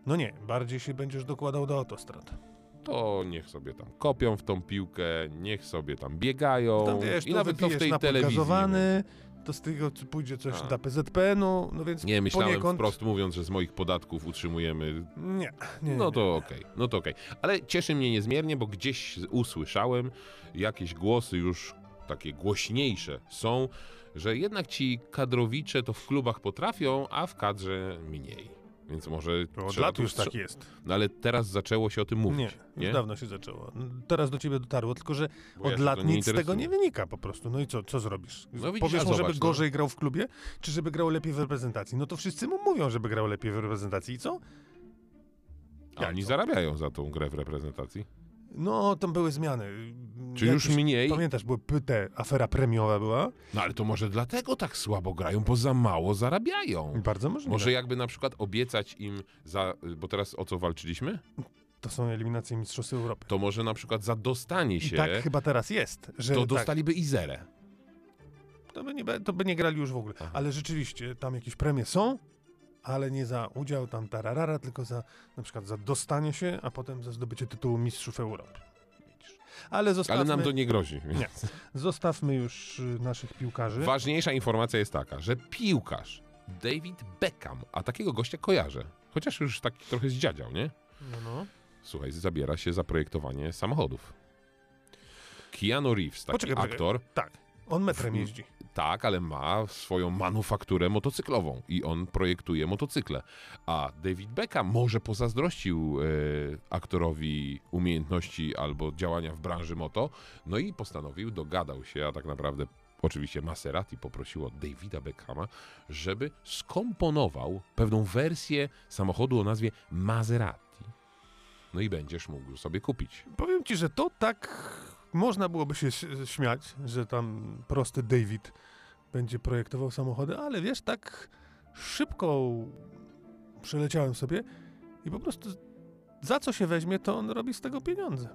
S2: No nie, bardziej się będziesz dokładał do autostrad.
S3: To niech sobie tam kopią w tą piłkę, niech sobie tam biegają
S2: Tam wiesz,
S3: i nawet to w tej telewizji.
S2: gazowany, to z tego pójdzie coś
S3: A.
S2: dla PZPN-u, no więc
S3: Nie, myślałem
S2: poniekąd...
S3: wprost mówiąc, że z moich podatków utrzymujemy
S2: Nie, nie,
S3: No
S2: nie.
S3: to okej, no to okej. Ale cieszy mnie niezmiernie, bo gdzieś usłyszałem jakieś głosy już takie głośniejsze są, że jednak ci kadrowicze to w klubach potrafią, a w kadrze mniej. Więc może
S2: od lat już tak jest.
S3: No ale teraz zaczęło się o tym
S2: Nie,
S3: mówić.
S2: już
S3: Nie,
S2: dawno się zaczęło. Teraz do ciebie dotarło, tylko że
S3: Bo ja
S2: od
S3: się
S2: lat nic z tego nie wynika po prostu. No i co, co zrobisz?
S3: No widzisz,
S2: Powiesz
S3: a
S2: mu, żeby
S3: no.
S2: gorzej grał w klubie, czy żeby grał lepiej w reprezentacji? No to wszyscy mu mówią, żeby grał lepiej w reprezentacji. I co?
S3: A
S2: Jak
S3: oni
S2: to?
S3: zarabiają za tą grę w reprezentacji.
S2: No, tam były zmiany.
S3: Czy już mniej?
S2: Pamiętasz, były te afera premiowa była?
S3: No ale to może dlatego tak słabo grają, bo za mało zarabiają.
S2: Bardzo możliwe.
S3: Może jakby na przykład obiecać im za, bo teraz o co walczyliśmy?
S2: To są eliminacje Mistrzostw Europy.
S3: To może na przykład za dostanie
S2: I
S3: się,
S2: tak chyba teraz jest, że
S3: to
S2: tak,
S3: dostaliby Izerę.
S2: to, by nie, to by nie grali już w ogóle.
S3: Aha.
S2: Ale rzeczywiście, tam jakieś premie są, ale nie za udział tam tararara, tylko za na przykład za dostanie się, a potem za zdobycie tytułu Mistrzów Europy. Ale zostawmy,
S3: Ale nam to nie grozi.
S2: Nie. zostawmy już y, naszych piłkarzy.
S3: Ważniejsza informacja jest taka, że piłkarz David Beckham, a takiego gościa kojarzę, chociaż już taki trochę zdziadział, nie?
S2: No, no.
S3: Słuchaj, zabiera się za projektowanie samochodów. Keanu Reeves, taki
S2: Poczekaj, poczekaj.
S3: aktor,
S2: Tak, on metrem jeździ.
S3: Tak, ale ma swoją manufakturę motocyklową i on projektuje motocykle. A David Beckham może pozazdrościł e, aktorowi umiejętności albo działania w branży moto, no i postanowił, dogadał się, a tak naprawdę oczywiście Maserati poprosiło Davida Beckhama, żeby skomponował pewną wersję samochodu o nazwie Maserati. No i będziesz mógł sobie kupić.
S2: Powiem ci, że to tak można byłoby się śmiać, że tam prosty David będzie projektował samochody, ale wiesz, tak szybko przeleciałem sobie i po prostu za co się weźmie, to on robi z tego pieniądze.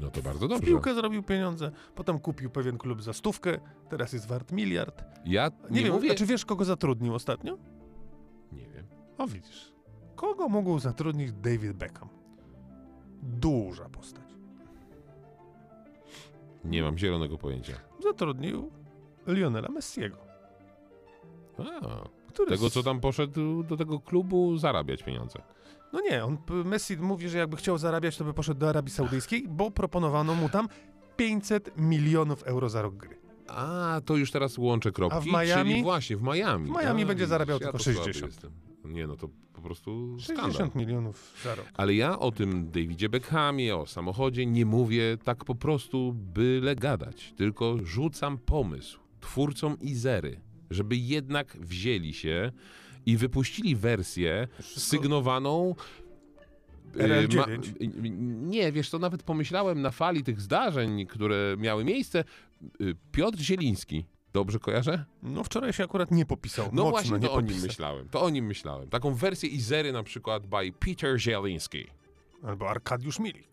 S3: No to bardzo
S2: W
S3: dobrze.
S2: piłkę zrobił pieniądze, potem kupił pewien klub za stówkę, teraz jest wart miliard.
S3: Ja
S2: Nie,
S3: nie,
S2: wiem,
S3: mówię...
S2: a czy wiesz, kogo zatrudnił ostatnio?
S3: Nie wiem.
S2: O, widzisz. Kogo mógł zatrudnić David Beckham? Duża postać.
S3: Nie mam zielonego pojęcia.
S2: Zatrudnił Lionela Messiego.
S3: A,
S2: Który
S3: tego, co tam poszedł do tego klubu zarabiać pieniądze.
S2: No nie, on, Messi mówi, że jakby chciał zarabiać, to by poszedł do Arabii Saudyjskiej, bo proponowano mu tam 500 milionów euro za rok gry.
S3: A, to już teraz łączę kropki.
S2: A w Miami?
S3: Czyli właśnie, w Miami.
S2: W Miami
S3: A,
S2: będzie zarabiał
S3: ja
S2: tylko
S3: to słaby
S2: 60.
S3: jestem. Nie, no to prostu skandal.
S2: 60 milionów za rok.
S3: Ale ja o tym Davidzie Beckhamie, o samochodzie nie mówię tak po prostu byle gadać, tylko rzucam pomysł twórcom Izery, żeby jednak wzięli się i wypuścili wersję sygnowaną y,
S2: RL9.
S3: y, nie, wiesz, to nawet pomyślałem na fali tych zdarzeń, które miały miejsce. y, Piotr Zieliński, dobrze kojarzę?
S2: No wczoraj się akurat nie popisał.
S3: No
S2: Mocno
S3: właśnie,
S2: nie
S3: to o nim
S2: popisał.
S3: myślałem. To o nim myślałem. Taką wersję Izery na przykład by Peter Zieliński.
S2: Albo Arkadiusz Milik.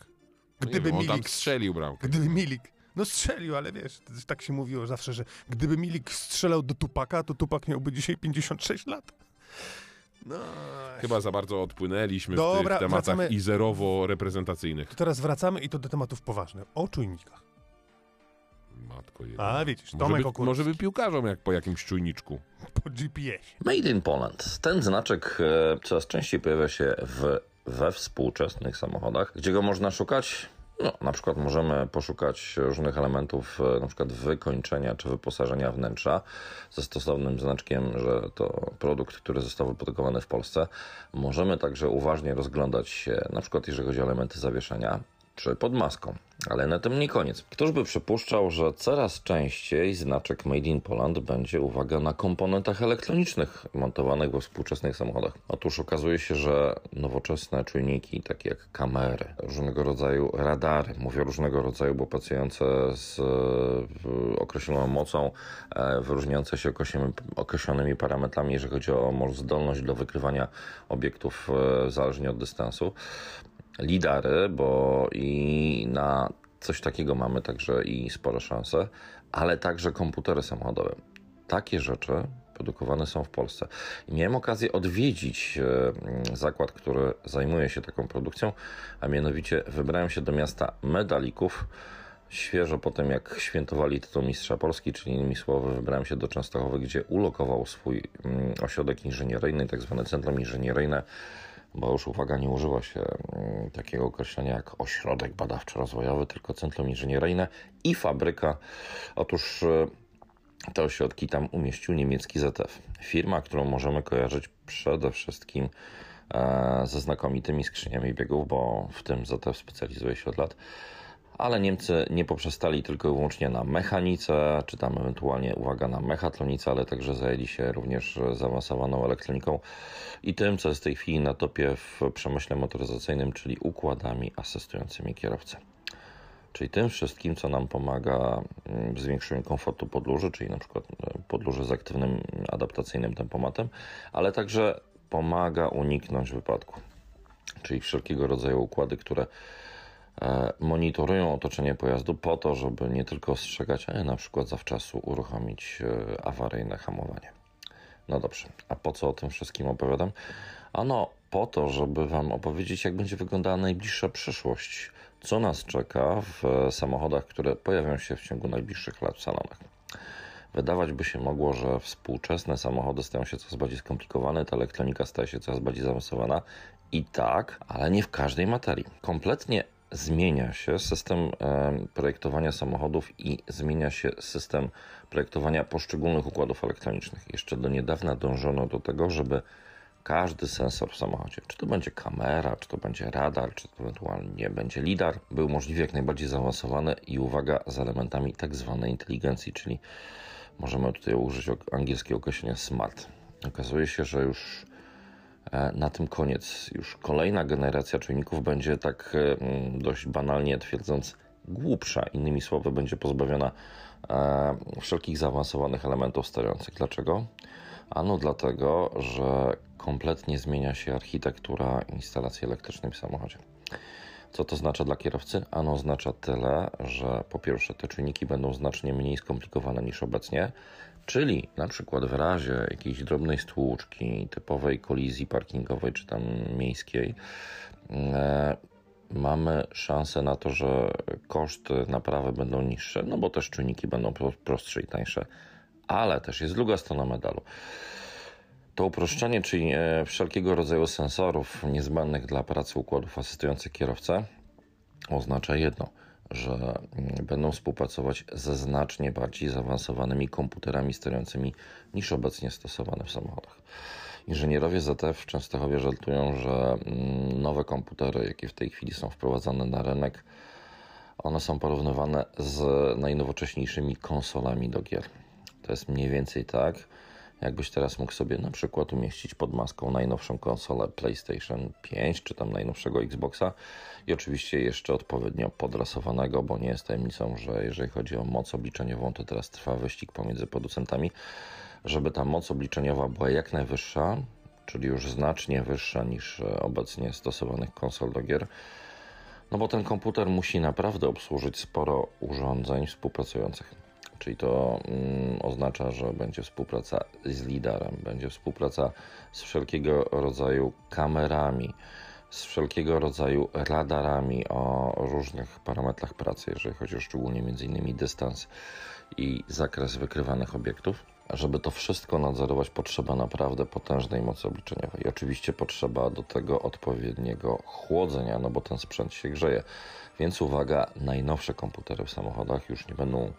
S3: No nie
S2: Gdyby
S3: wiem,
S2: Milik
S3: strzelił bramkę.
S2: Gdyby Milik. No strzelił, ale wiesz, tak się mówiło zawsze, że gdyby Milik strzelał do Tupaka, to Tupak miałby dzisiaj 56 lat. No.
S3: Chyba za bardzo odpłynęliśmy w
S2: Dobra,
S3: tych tematach
S2: wracamy-
S3: izerowo-reprezentacyjnych.
S2: To teraz wracamy i to do tematów poważnych. O czujnikach.
S3: Matko jedna.
S2: A widzisz,
S3: może,
S2: Tomek
S3: by,
S2: Okurowski.
S3: może by piłkarzom jak po jakimś czujniczku.
S2: Po GPS-ie.
S5: Made in Poland. Ten znaczek e, coraz częściej pojawia się w, we współczesnych samochodach. Gdzie go można szukać? No, na przykład możemy poszukać różnych elementów, e, na przykład wykończenia czy wyposażenia wnętrza ze stosownym znaczkiem, że to produkt, który został wyprodukowany w Polsce. Możemy także uważnie rozglądać się, na przykład jeżeli chodzi o elementy zawieszenia, czy pod maską. Ale na tym nie koniec. Któż by przypuszczał, że coraz częściej znaczek Made in Poland będzie, uwaga, na komponentach elektronicznych montowanych we współczesnych samochodach? Otóż okazuje się, że nowoczesne czujniki, takie jak kamery, różnego rodzaju radary, mówię różnego rodzaju, bo pracujące z określoną mocą, e, wyróżniające się określonymi, parametrami, jeżeli chodzi o zdolność do wykrywania obiektów e, zależnie od dystansu lidary, bo i na coś takiego mamy także i spore szanse, ale także komputery samochodowe. Takie rzeczy produkowane są w Polsce. Miałem okazję odwiedzić e, mm, zakład, który zajmuje się taką produkcją, a mianowicie wybrałem się do miasta Medalików. Świeżo po tym, jak świętowali tytuł Mistrza Polski, czyli innymi słowy, wybrałem się do Częstochowy, gdzie ulokował swój mm, ośrodek inżynieryjny, tak zwane centrum inżynieryjne, bo już uwaga, nie używa się mm, takiego określenia jak ośrodek badawczo-rozwojowy, tylko centrum inżynieryjne i fabryka. Otóż e, te ośrodki tam umieścił niemiecki ZF. Firma, którą możemy kojarzyć przede wszystkim e, ze znakomitymi skrzyniami biegów, bo w tym ZF specjalizuje się od lat. Ale Niemcy nie poprzestali tylko i wyłącznie na mechanice, czy tam ewentualnie, uwaga, na mechatronice, ale także zajęli się również zaawansowaną elektroniką i tym, co jest w tej chwili na topie w przemyśle motoryzacyjnym, czyli układami asystującymi kierowcę. Czyli tym wszystkim, co nam pomaga mm, w zwiększeniu komfortu podróży, czyli na przykład e, podróży z aktywnym adaptacyjnym tempomatem, ale także pomaga uniknąć wypadku. Czyli wszelkiego rodzaju układy, które monitorują otoczenie pojazdu po to, żeby nie tylko ostrzegać, ale na przykład zawczasu uruchomić e, awaryjne hamowanie. No dobrze, a po co o tym wszystkim opowiadam? Ano, po to, żeby Wam opowiedzieć, jak będzie wyglądała najbliższa przyszłość. Co nas czeka w samochodach, które pojawią się w ciągu najbliższych lat w salonach. Wydawać by się mogło, że współczesne samochody stają się coraz bardziej skomplikowane, ta elektronika staje się coraz bardziej zaawansowana. I tak, ale nie w każdej materii. Kompletnie zmienia się system projektowania samochodów i zmienia się system projektowania poszczególnych układów elektronicznych. Jeszcze do niedawna dążono do tego, żeby każdy sensor w samochodzie, czy to będzie kamera, czy to będzie radar, czy to ewentualnie będzie lidar, był możliwie jak najbardziej zaawansowany i uwaga z elementami tak zwanej inteligencji, czyli możemy tutaj użyć angielskiego określenia smart. Okazuje się, że już na tym koniec. Już kolejna generacja czujników będzie tak e, dość banalnie twierdząc głupsza. Innymi słowy, będzie pozbawiona e, wszelkich zaawansowanych elementów sterujących. Dlaczego? Ano dlatego, że kompletnie zmienia się architektura instalacji elektrycznej w samochodzie. Co to znaczy dla kierowcy? Ano oznacza tyle, że po pierwsze te czujniki będą znacznie mniej skomplikowane niż obecnie, czyli na przykład w razie jakiejś drobnej stłuczki, typowej kolizji parkingowej czy tam miejskiej, e, mamy szansę na to, że koszty naprawy będą niższe, no bo też czujniki będą prostsze i tańsze, ale też jest druga strona medalu. To uproszczenie, czyli e, wszelkiego rodzaju sensorów niezbędnych dla pracy układów asystujących kierowcę, oznacza jedno, że mm, będą współpracować ze znacznie bardziej zaawansowanymi komputerami sterującymi niż obecnie stosowane w samochodach. Inżynierowie ZF w Częstochowie żartują, że mm, nowe komputery, jakie w tej chwili są wprowadzane na rynek, one są porównywane z najnowocześniejszymi konsolami do gier. To jest mniej więcej tak, jakbyś teraz mógł sobie na przykład umieścić pod maską najnowszą konsolę PlayStation 5 czy tam najnowszego Xboxa i oczywiście jeszcze odpowiednio podrasowanego, bo nie jest tajemnicą, że jeżeli chodzi o moc obliczeniową, to teraz trwa wyścig pomiędzy producentami, żeby ta moc obliczeniowa była jak najwyższa, czyli już znacznie wyższa niż obecnie stosowanych konsol do gier. No bo ten komputer musi naprawdę obsłużyć sporo urządzeń współpracujących. Czyli to mm, oznacza, że będzie współpraca z lidarem, będzie współpraca z wszelkiego rodzaju kamerami, z wszelkiego rodzaju radarami o różnych parametrach pracy, jeżeli chodzi o szczególnie m.in. dystans i zakres wykrywanych obiektów. Żeby to wszystko nadzorować, potrzeba naprawdę potężnej mocy obliczeniowej. I oczywiście potrzeba do tego odpowiedniego chłodzenia, no bo ten sprzęt się grzeje. Więc uwaga, najnowsze komputery w samochodach już nie będą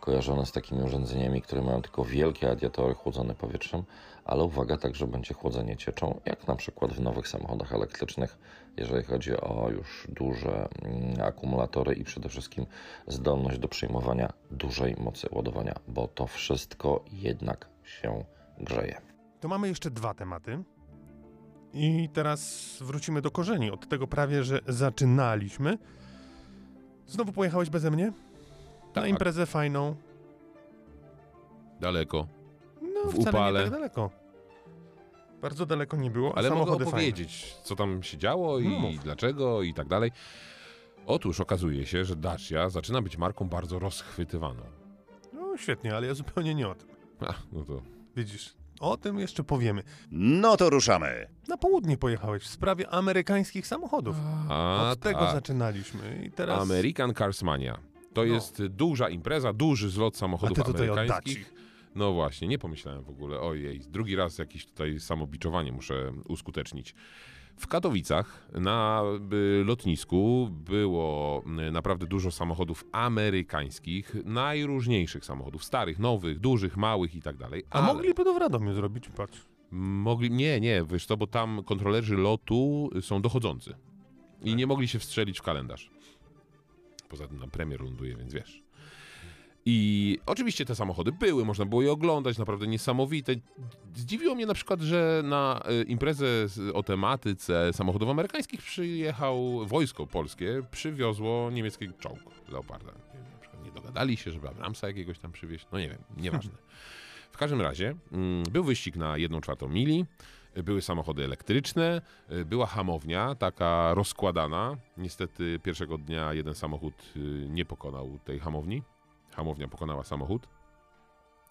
S5: kojarzone z takimi urządzeniami, które mają tylko wielkie radiatory chłodzone powietrzem, ale uwaga, także będzie chłodzenie cieczą, jak na przykład w nowych samochodach elektrycznych, jeżeli chodzi o już duże mm, akumulatory i przede wszystkim zdolność do przyjmowania dużej mocy ładowania, bo to wszystko jednak się grzeje.
S2: To mamy jeszcze dwa tematy. I teraz wrócimy do korzeni. Od tego prawie, że zaczynaliśmy. Znowu pojechałeś beze mnie? Na
S3: Tak.
S2: imprezę fajną.
S3: Daleko.
S2: No,
S3: W
S2: wcale
S3: upale.
S2: nie tak daleko. Bardzo daleko nie było,
S3: Ale mogę opowiedzieć, co tam się działo i
S2: No mów.
S3: dlaczego i tak dalej. Otóż okazuje się, że Dacia zaczyna być marką bardzo rozchwytywaną.
S2: fajne. No świetnie, ale ja zupełnie nie o tym.
S3: A, no to
S2: Widzisz, o tym jeszcze powiemy.
S1: No to ruszamy.
S2: Na południe pojechałeś w sprawie amerykańskich samochodów.
S3: A,
S2: Od tego
S3: tak.
S2: zaczynaliśmy i teraz...
S3: American Carsmania. To
S2: No.
S3: jest duża impreza, duży zlot
S2: A
S3: samochodów
S2: ty tutaj
S3: amerykańskich. No właśnie, nie pomyślałem w ogóle. Ojej, drugi raz jakieś tutaj samobiczowanie muszę uskutecznić. W Katowicach na y, lotnisku było y, naprawdę dużo samochodów amerykańskich, najróżniejszych samochodów, starych, nowych, dużych, małych i tak dalej.
S2: A mogliby to w Radomiu zrobić, patrz.
S3: Mogli, nie, nie, wiesz to, bo tam kontrolerzy lotu są dochodzący i nie mogli się wstrzelić w kalendarz. Poza tym na premier ląduje, więc wiesz. I oczywiście te samochody były, można było je oglądać, naprawdę niesamowite. Zdziwiło mnie na przykład, że na e, imprezę o tematyce samochodów amerykańskich przyjechał wojsko polskie, przywiozło niemiecki czołg Leoparda. Na przykład nie dogadali się, żeby Abramsa jakiegoś tam przywieźć, no nie wiem, nieważne. W każdym razie mm, był wyścig na 1 czwartą mili, były samochody elektryczne, y, była hamownia, taka rozkładana. Niestety pierwszego dnia jeden samochód y, nie pokonał tej hamowni. Hamownia pokonała samochód.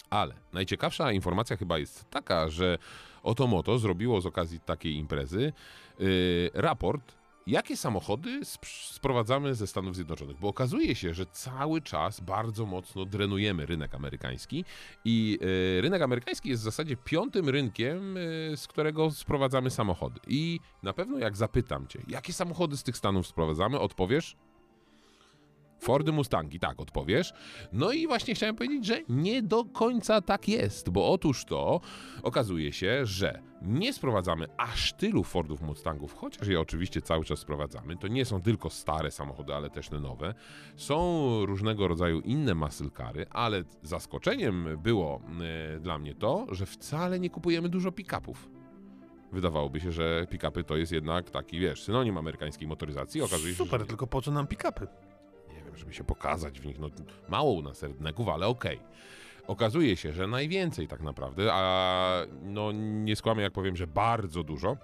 S3: Ale najciekawsza informacja chyba jest taka, że Otomoto zrobiło z okazji takiej imprezy y, raport jakie samochody sp- sprowadzamy ze Stanów Zjednoczonych? Bo okazuje się, że cały czas bardzo mocno drenujemy rynek amerykański i e, rynek amerykański jest w zasadzie piątym rynkiem, e, z którego sprowadzamy samochody. I na pewno jak zapytam cię, jakie samochody z tych Stanów sprowadzamy, odpowiesz Fordy Mustangi, tak odpowiesz. No i właśnie chciałem powiedzieć, że nie do końca tak jest, bo otóż to okazuje się, że nie sprowadzamy aż tylu Fordów Mustangów, chociaż je oczywiście cały czas sprowadzamy. To nie są tylko stare samochody, ale też te nowe. Są różnego rodzaju inne muscle ale zaskoczeniem było e, dla mnie to, że wcale nie kupujemy dużo pick-upów. Wydawałoby się, że pick-upy to jest jednak taki, wiesz, synonim amerykańskiej motoryzacji. Okazuje się,
S2: Super, tylko po co nam pick-upy?
S3: Żeby się pokazać w nich. No, mało u nas redneków, ale okej. Okazuje się, że najwięcej tak naprawdę, a no nie skłamię jak powiem, że bardzo dużo,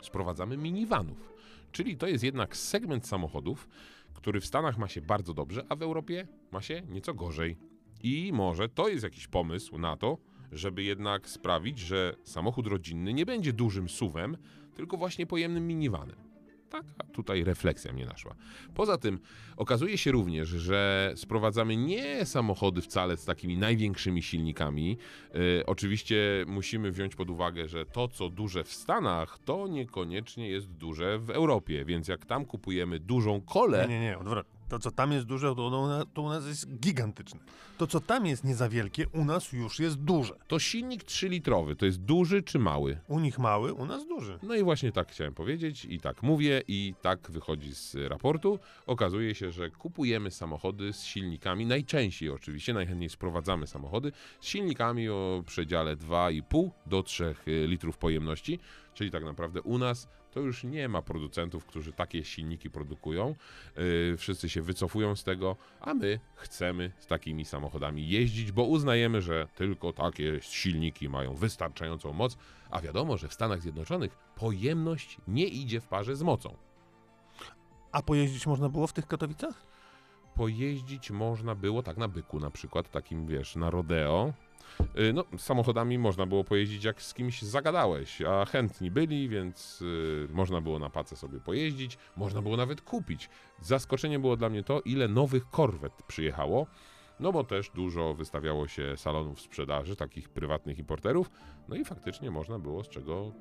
S3: sprowadzamy minivanów. Czyli to jest jednak segment samochodów, który w Stanach ma się bardzo dobrze, a w Europie ma się nieco gorzej. I może to jest jakiś pomysł na to, żeby jednak sprawić, że samochód rodzinny nie będzie dużym suwem, tylko właśnie pojemnym minivanem. Taka tutaj refleksja mnie naszła. Poza tym okazuje się również, że sprowadzamy nie samochody wcale z takimi największymi silnikami. Yy, oczywiście musimy wziąć pod uwagę, że to, co duże w Stanach, to niekoniecznie jest duże w Europie, więc jak tam kupujemy dużą kolę,
S2: Nie, nie, nie, odwrotnie. To, co tam jest duże, to, u nas- to u nas jest gigantyczne. To, co tam jest nie za wielkie, u nas już jest duże.
S3: to silnik 3-litrowy to jest duży czy mały?
S2: U nich mały, u nas duży.
S3: No i właśnie tak chciałem powiedzieć i tak mówię i tak wychodzi z raportu. Okazuje się, że kupujemy samochody z silnikami, najczęściej oczywiście, najchętniej sprowadzamy samochody z silnikami o przedziale 2,5 do 3 litrów pojemności, czyli tak naprawdę u nas to już nie ma producentów, którzy takie silniki produkują. Yy, wszyscy się wycofują z tego, a my chcemy z takimi samochodami jeździć, bo uznajemy, że tylko takie silniki mają wystarczającą moc, a wiadomo, że w Stanach Zjednoczonych pojemność nie idzie w parze z mocą.
S2: A pojeździć można było w tych Katowicach?
S3: Pojeździć można było tak na byku na przykład, takim wiesz, na rodeo. Yy, No, samochodami można było pojeździć jak z kimś zagadałeś, a chętni byli, więc yy, można było na pace sobie pojeździć, można było nawet kupić. Zaskoczenie było dla mnie to, ile nowych korwet przyjechało, no bo też dużo wystawiało się salonów sprzedaży, takich prywatnych importerów, no i faktycznie można było z czego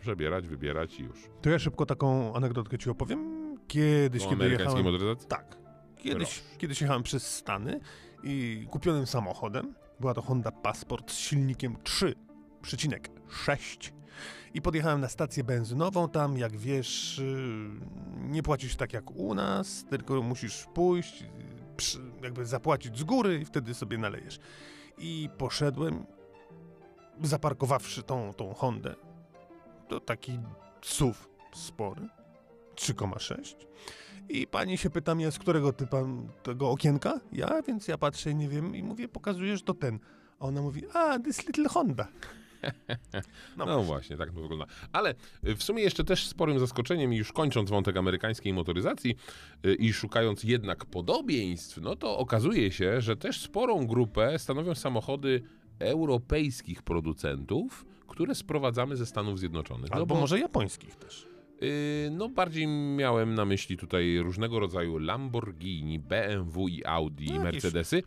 S3: przebierać, wybierać i już.
S2: To ja szybko taką anegdotkę ci opowiem. Kiedyś,
S3: O
S2: kiedy jechałem...
S3: motoryzacji?
S2: Tak. Kiedyś,
S3: Proszę.
S2: kiedyś jechałem przez Stany i kupionym samochodem, była to Honda Passport z silnikiem 3,6 i podjechałem na stację benzynową, tam jak wiesz, yy, nie płacisz tak jak u nas, tylko musisz pójść, jakby zapłacić z góry i wtedy sobie nalejesz. I poszedłem, zaparkowawszy tą, tą Hondę, to taki SUV spory, 3,6 i pani się pyta mnie, z którego typa tego okienka? Ja, więc ja patrzę i nie wiem i mówię, pokazuję, że to ten. A ona mówi, a, this little Honda. No,
S3: No właśnie, tak to wygląda. Ale y, w sumie jeszcze też sporym zaskoczeniem, i już kończąc wątek amerykańskiej motoryzacji y, i szukając jednak podobieństw, no to okazuje się, że też sporą grupę stanowią samochody europejskich producentów, które sprowadzamy ze Stanów Zjednoczonych. No
S2: Albo
S3: bo-
S2: może japońskich też.
S3: Yy, No, bardziej miałem na myśli tutaj różnego rodzaju Lamborghini, BMW i Audi,
S2: No,
S3: i Mercedesy,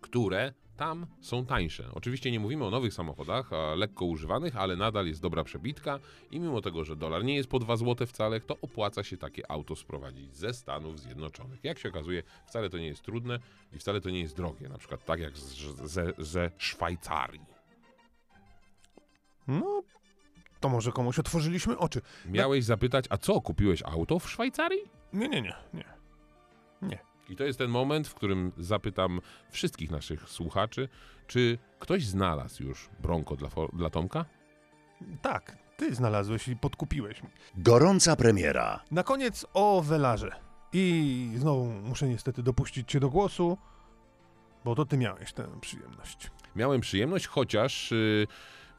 S3: które tam są tańsze. Oczywiście nie mówimy o nowych samochodach, a lekko używanych, ale nadal jest dobra przebitka i mimo tego, że dolar nie jest po 2 zł wcale, to opłaca się takie auto sprowadzić ze Stanów Zjednoczonych. Jak się okazuje, wcale to nie jest trudne i wcale to nie jest drogie, na przykład tak jak z, ze, ze Szwajcarii.
S2: No, to może komuś otworzyliśmy oczy.
S3: Miałeś zapytać, a co, kupiłeś auto w Szwajcarii?
S2: Nie, nie, nie, nie. Nie.
S3: I to jest ten moment, w którym zapytam wszystkich naszych słuchaczy, czy ktoś znalazł już Bronco dla, dla Tomka?
S2: Tak, ty znalazłeś i podkupiłeś mi.
S1: Gorąca premiera.
S2: Na koniec o Welarze. I znowu muszę niestety dopuścić cię do głosu, bo to ty miałeś tę przyjemność.
S3: Miałem przyjemność, chociaż y,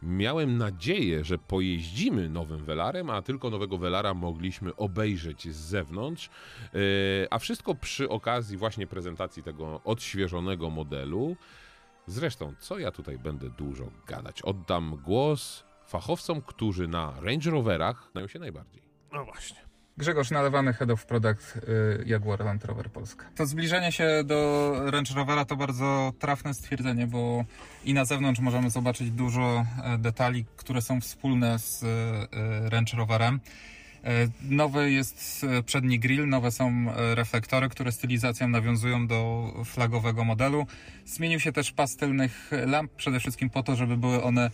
S3: miałem nadzieję, że pojeździmy nowym Velarem, a tylko nowego Velara mogliśmy obejrzeć z zewnątrz. Y, a wszystko przy okazji właśnie prezentacji tego odświeżonego modelu. Zresztą, co ja tutaj będę dużo gadać? Oddam głos fachowcom, którzy na Range Roverach znają się najbardziej.
S2: No właśnie.
S6: Grzegorz Nalewany, Head of Product y, Jaguar Land Rover Polska. To zbliżenie się do Range Rovera to bardzo trafne stwierdzenie, bo i na zewnątrz możemy zobaczyć dużo e, detali, które są wspólne z e, Range Roverem. E, Nowy jest przedni grill, nowe są reflektory, które stylizacją nawiązują do flagowego modelu. Zmienił się też pas tylnych lamp, przede wszystkim po to, żeby były one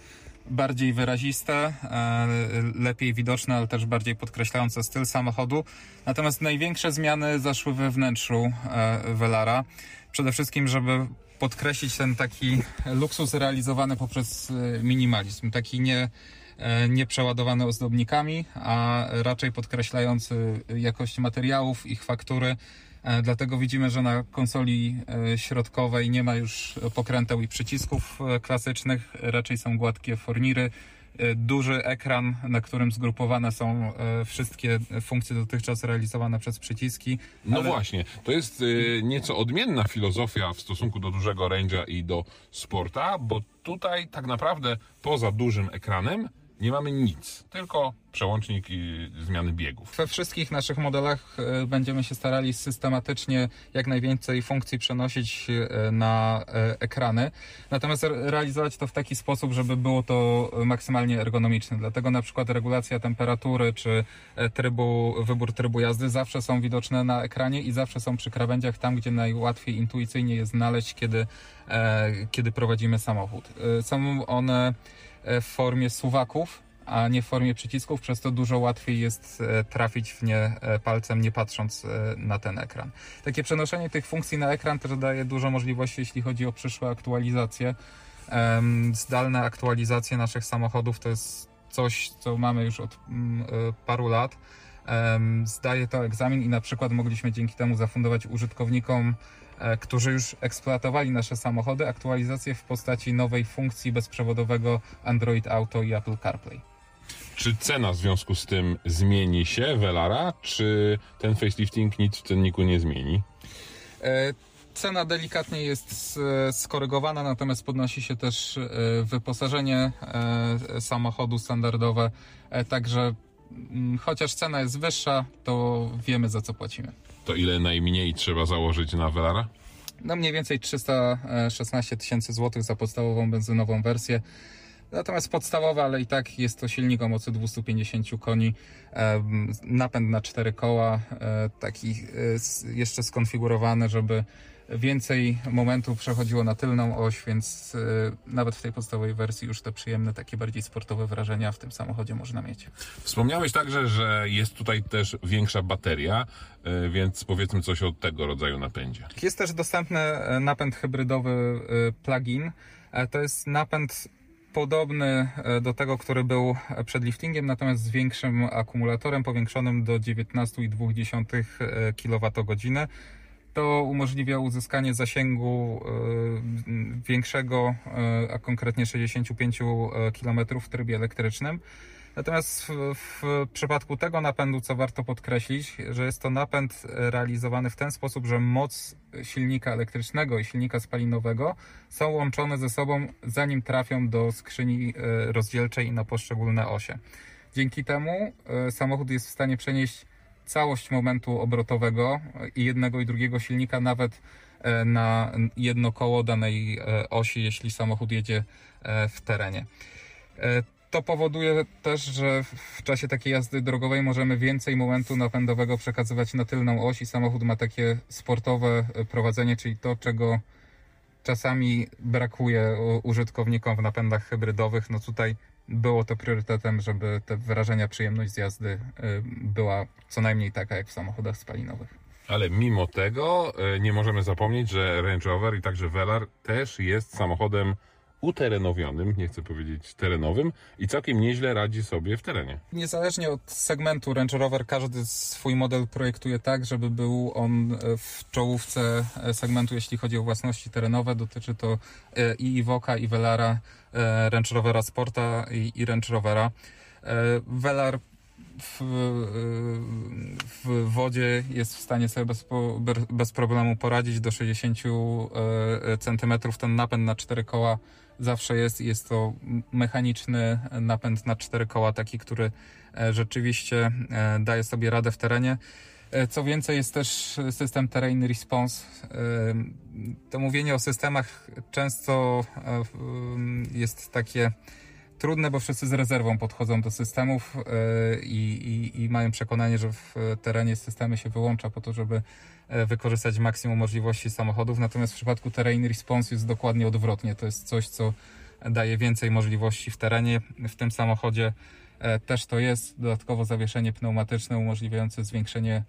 S6: bardziej wyraziste, e, lepiej widoczne, ale też bardziej podkreślające styl samochodu. Natomiast największe zmiany zaszły we wnętrzu e, Velara. Przede wszystkim, żeby podkreślić ten taki luksus realizowany poprzez e, minimalizm. Taki nie, nie przeładowany ozdobnikami, a raczej podkreślający jakość materiałów, ich faktury. E, Dlatego widzimy, że na konsoli e, środkowej nie ma już pokręteł i przycisków e, klasycznych, raczej są gładkie forniry, duży ekran, na którym zgrupowane są wszystkie funkcje dotychczas realizowane przez przyciski.
S3: No
S6: ale-
S3: właśnie, to jest nieco odmienna filozofia w stosunku do dużego range'a i do sporta, bo tutaj tak naprawdę poza dużym ekranem nie mamy nic, tylko przełącznik i zmiany biegów.
S6: We wszystkich naszych modelach e, będziemy się starali systematycznie jak najwięcej funkcji przenosić e, na e, ekrany. Natomiast re- realizować to w taki sposób, żeby było to maksymalnie ergonomiczne. Dlatego na przykład regulacja temperatury czy trybu, wybór trybu jazdy zawsze są widoczne na ekranie i zawsze są przy krawędziach tam, gdzie najłatwiej intuicyjnie je znaleźć, kiedy, kiedy prowadzimy samochód. Są one w formie suwaków, a nie w formie przycisków, przez to dużo łatwiej jest e, trafić w nie e, palcem, nie patrząc e, na ten ekran. Takie przenoszenie tych funkcji na ekran też daje dużo możliwości, jeśli chodzi o przyszłe aktualizacje. Zdalne aktualizacje naszych samochodów to jest coś, co mamy już od mm, e, paru lat. Zdaje to egzamin i na przykład mogliśmy dzięki temu zafundować użytkownikom e, którzy już eksploatowali nasze samochody, aktualizację w postaci nowej funkcji bezprzewodowego Android Auto i Apple CarPlay.
S3: Czy cena w związku z tym zmieni się Velara, czy ten facelifting nic w cenniku nie zmieni?
S6: E, Cena delikatnie jest e, skorygowana, natomiast podnosi się też e, wyposażenie e, samochodu standardowe, e, także mm, chociaż cena jest wyższa, to wiemy za co płacimy.
S3: To ile najmniej trzeba założyć na Velara?
S6: No mniej więcej 316 tysięcy złotych za podstawową benzynową wersję. Natomiast podstawowa, ale i tak jest to silnik o mocy 250 koni, napęd na cztery koła, e, taki e, jeszcze skonfigurowany, żeby więcej momentu przechodziło na tylną oś, więc e, nawet w tej podstawowej wersji już te przyjemne, takie bardziej sportowe wrażenia w tym samochodzie można mieć.
S3: Wspomniałeś także, że jest tutaj też większa bateria, y, więc powiedzmy coś o tego rodzaju napędzie.
S6: Jest też dostępny e, napęd hybrydowy e, plug-in. E, To jest napęd podobny do tego, który był przed liftingiem, natomiast z większym akumulatorem powiększonym do 19,2 kWh. To umożliwia uzyskanie zasięgu e, większego, e, a konkretnie 65 km w trybie elektrycznym. Natomiast w, w przypadku tego napędu, co warto podkreślić, że jest to napęd e, realizowany w ten sposób, że moc silnika elektrycznego i silnika spalinowego są łączone ze sobą, zanim trafią do skrzyni e, rozdzielczej na poszczególne osie. Dzięki temu e, samochód jest w stanie przenieść całość momentu obrotowego e, i jednego i drugiego silnika nawet e, na jedno koło danej e, osi, jeśli samochód jedzie w terenie. To powoduje też, że w czasie takiej jazdy drogowej możemy więcej momentu napędowego przekazywać na tylną oś i samochód ma takie sportowe prowadzenie, czyli to, czego czasami brakuje użytkownikom w napędach hybrydowych. No tutaj było to priorytetem, żeby te wrażenia, przyjemność z jazdy y, była co najmniej taka jak w samochodach spalinowych.
S3: Ale mimo tego y, nie możemy zapomnieć, że Range Rover i także Velar też jest samochodem uterenowionym, nie chcę powiedzieć terenowym, i całkiem nieźle radzi sobie w terenie.
S6: Niezależnie od segmentu Range Rover, każdy swój model projektuje tak, żeby był on e, w czołówce e, segmentu, jeśli chodzi o własności terenowe. Dotyczy to e, i Evoca, i Velara, Range Rovera Sporta i, Range Rovera. Velar w, w wodzie jest w stanie sobie bez, bez problemu poradzić do 60 e, centymetrów. Ten napęd na cztery koła zawsze jest. Jest to mechaniczny napęd na cztery koła, taki, który e, rzeczywiście e, daje sobie radę w terenie. Co więcej, jest też system Terrain Response. To mówienie o systemach często jest takie trudne, bo wszyscy z rezerwą podchodzą do systemów e, i, i, i mają przekonanie, że w terenie systemy się wyłącza po to, żeby e, wykorzystać maksimum możliwości samochodów. Natomiast w przypadku Terrain Response jest dokładnie odwrotnie. To jest coś, co daje więcej możliwości w terenie. W tym samochodzie e, też to jest. Dodatkowo zawieszenie pneumatyczne umożliwiające zwiększenie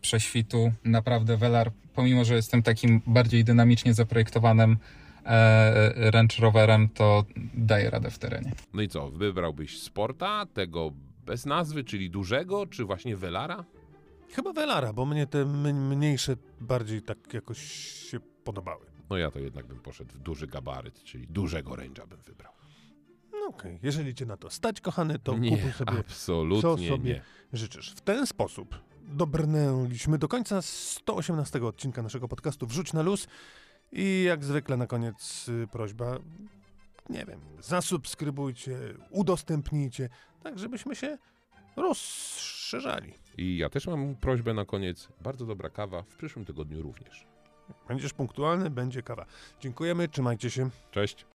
S6: prześwitu. Naprawdę Velar, pomimo że jestem takim bardziej dynamicznie zaprojektowanym e, Range Roverem, to daje radę w terenie.
S3: No i co, wybrałbyś Sporta, tego bez nazwy, czyli dużego, czy właśnie Velara?
S2: Chyba Velara, bo mnie te m- mniejsze bardziej tak jakoś się podobały.
S3: No ja to jednak bym poszedł w duży gabaryt, czyli dużego range'a bym wybrał.
S2: No okej, jeżeli cię na to stać, kochany, to
S3: nie,
S2: kupuj sobie
S3: absolutnie
S2: co sobie
S3: nie.
S2: życzysz. W ten sposób dobrnęliśmy do końca 118 odcinka naszego podcastu Wrzuć na luz i jak zwykle na koniec y, prośba, nie wiem, zasubskrybujcie, udostępnijcie, tak żebyśmy się rozszerzali.
S3: I ja też mam prośbę na koniec. Bardzo dobra kawa w przyszłym tygodniu również.
S2: Będziesz punktualny, będzie kawa. Dziękujemy, trzymajcie się.
S3: Cześć.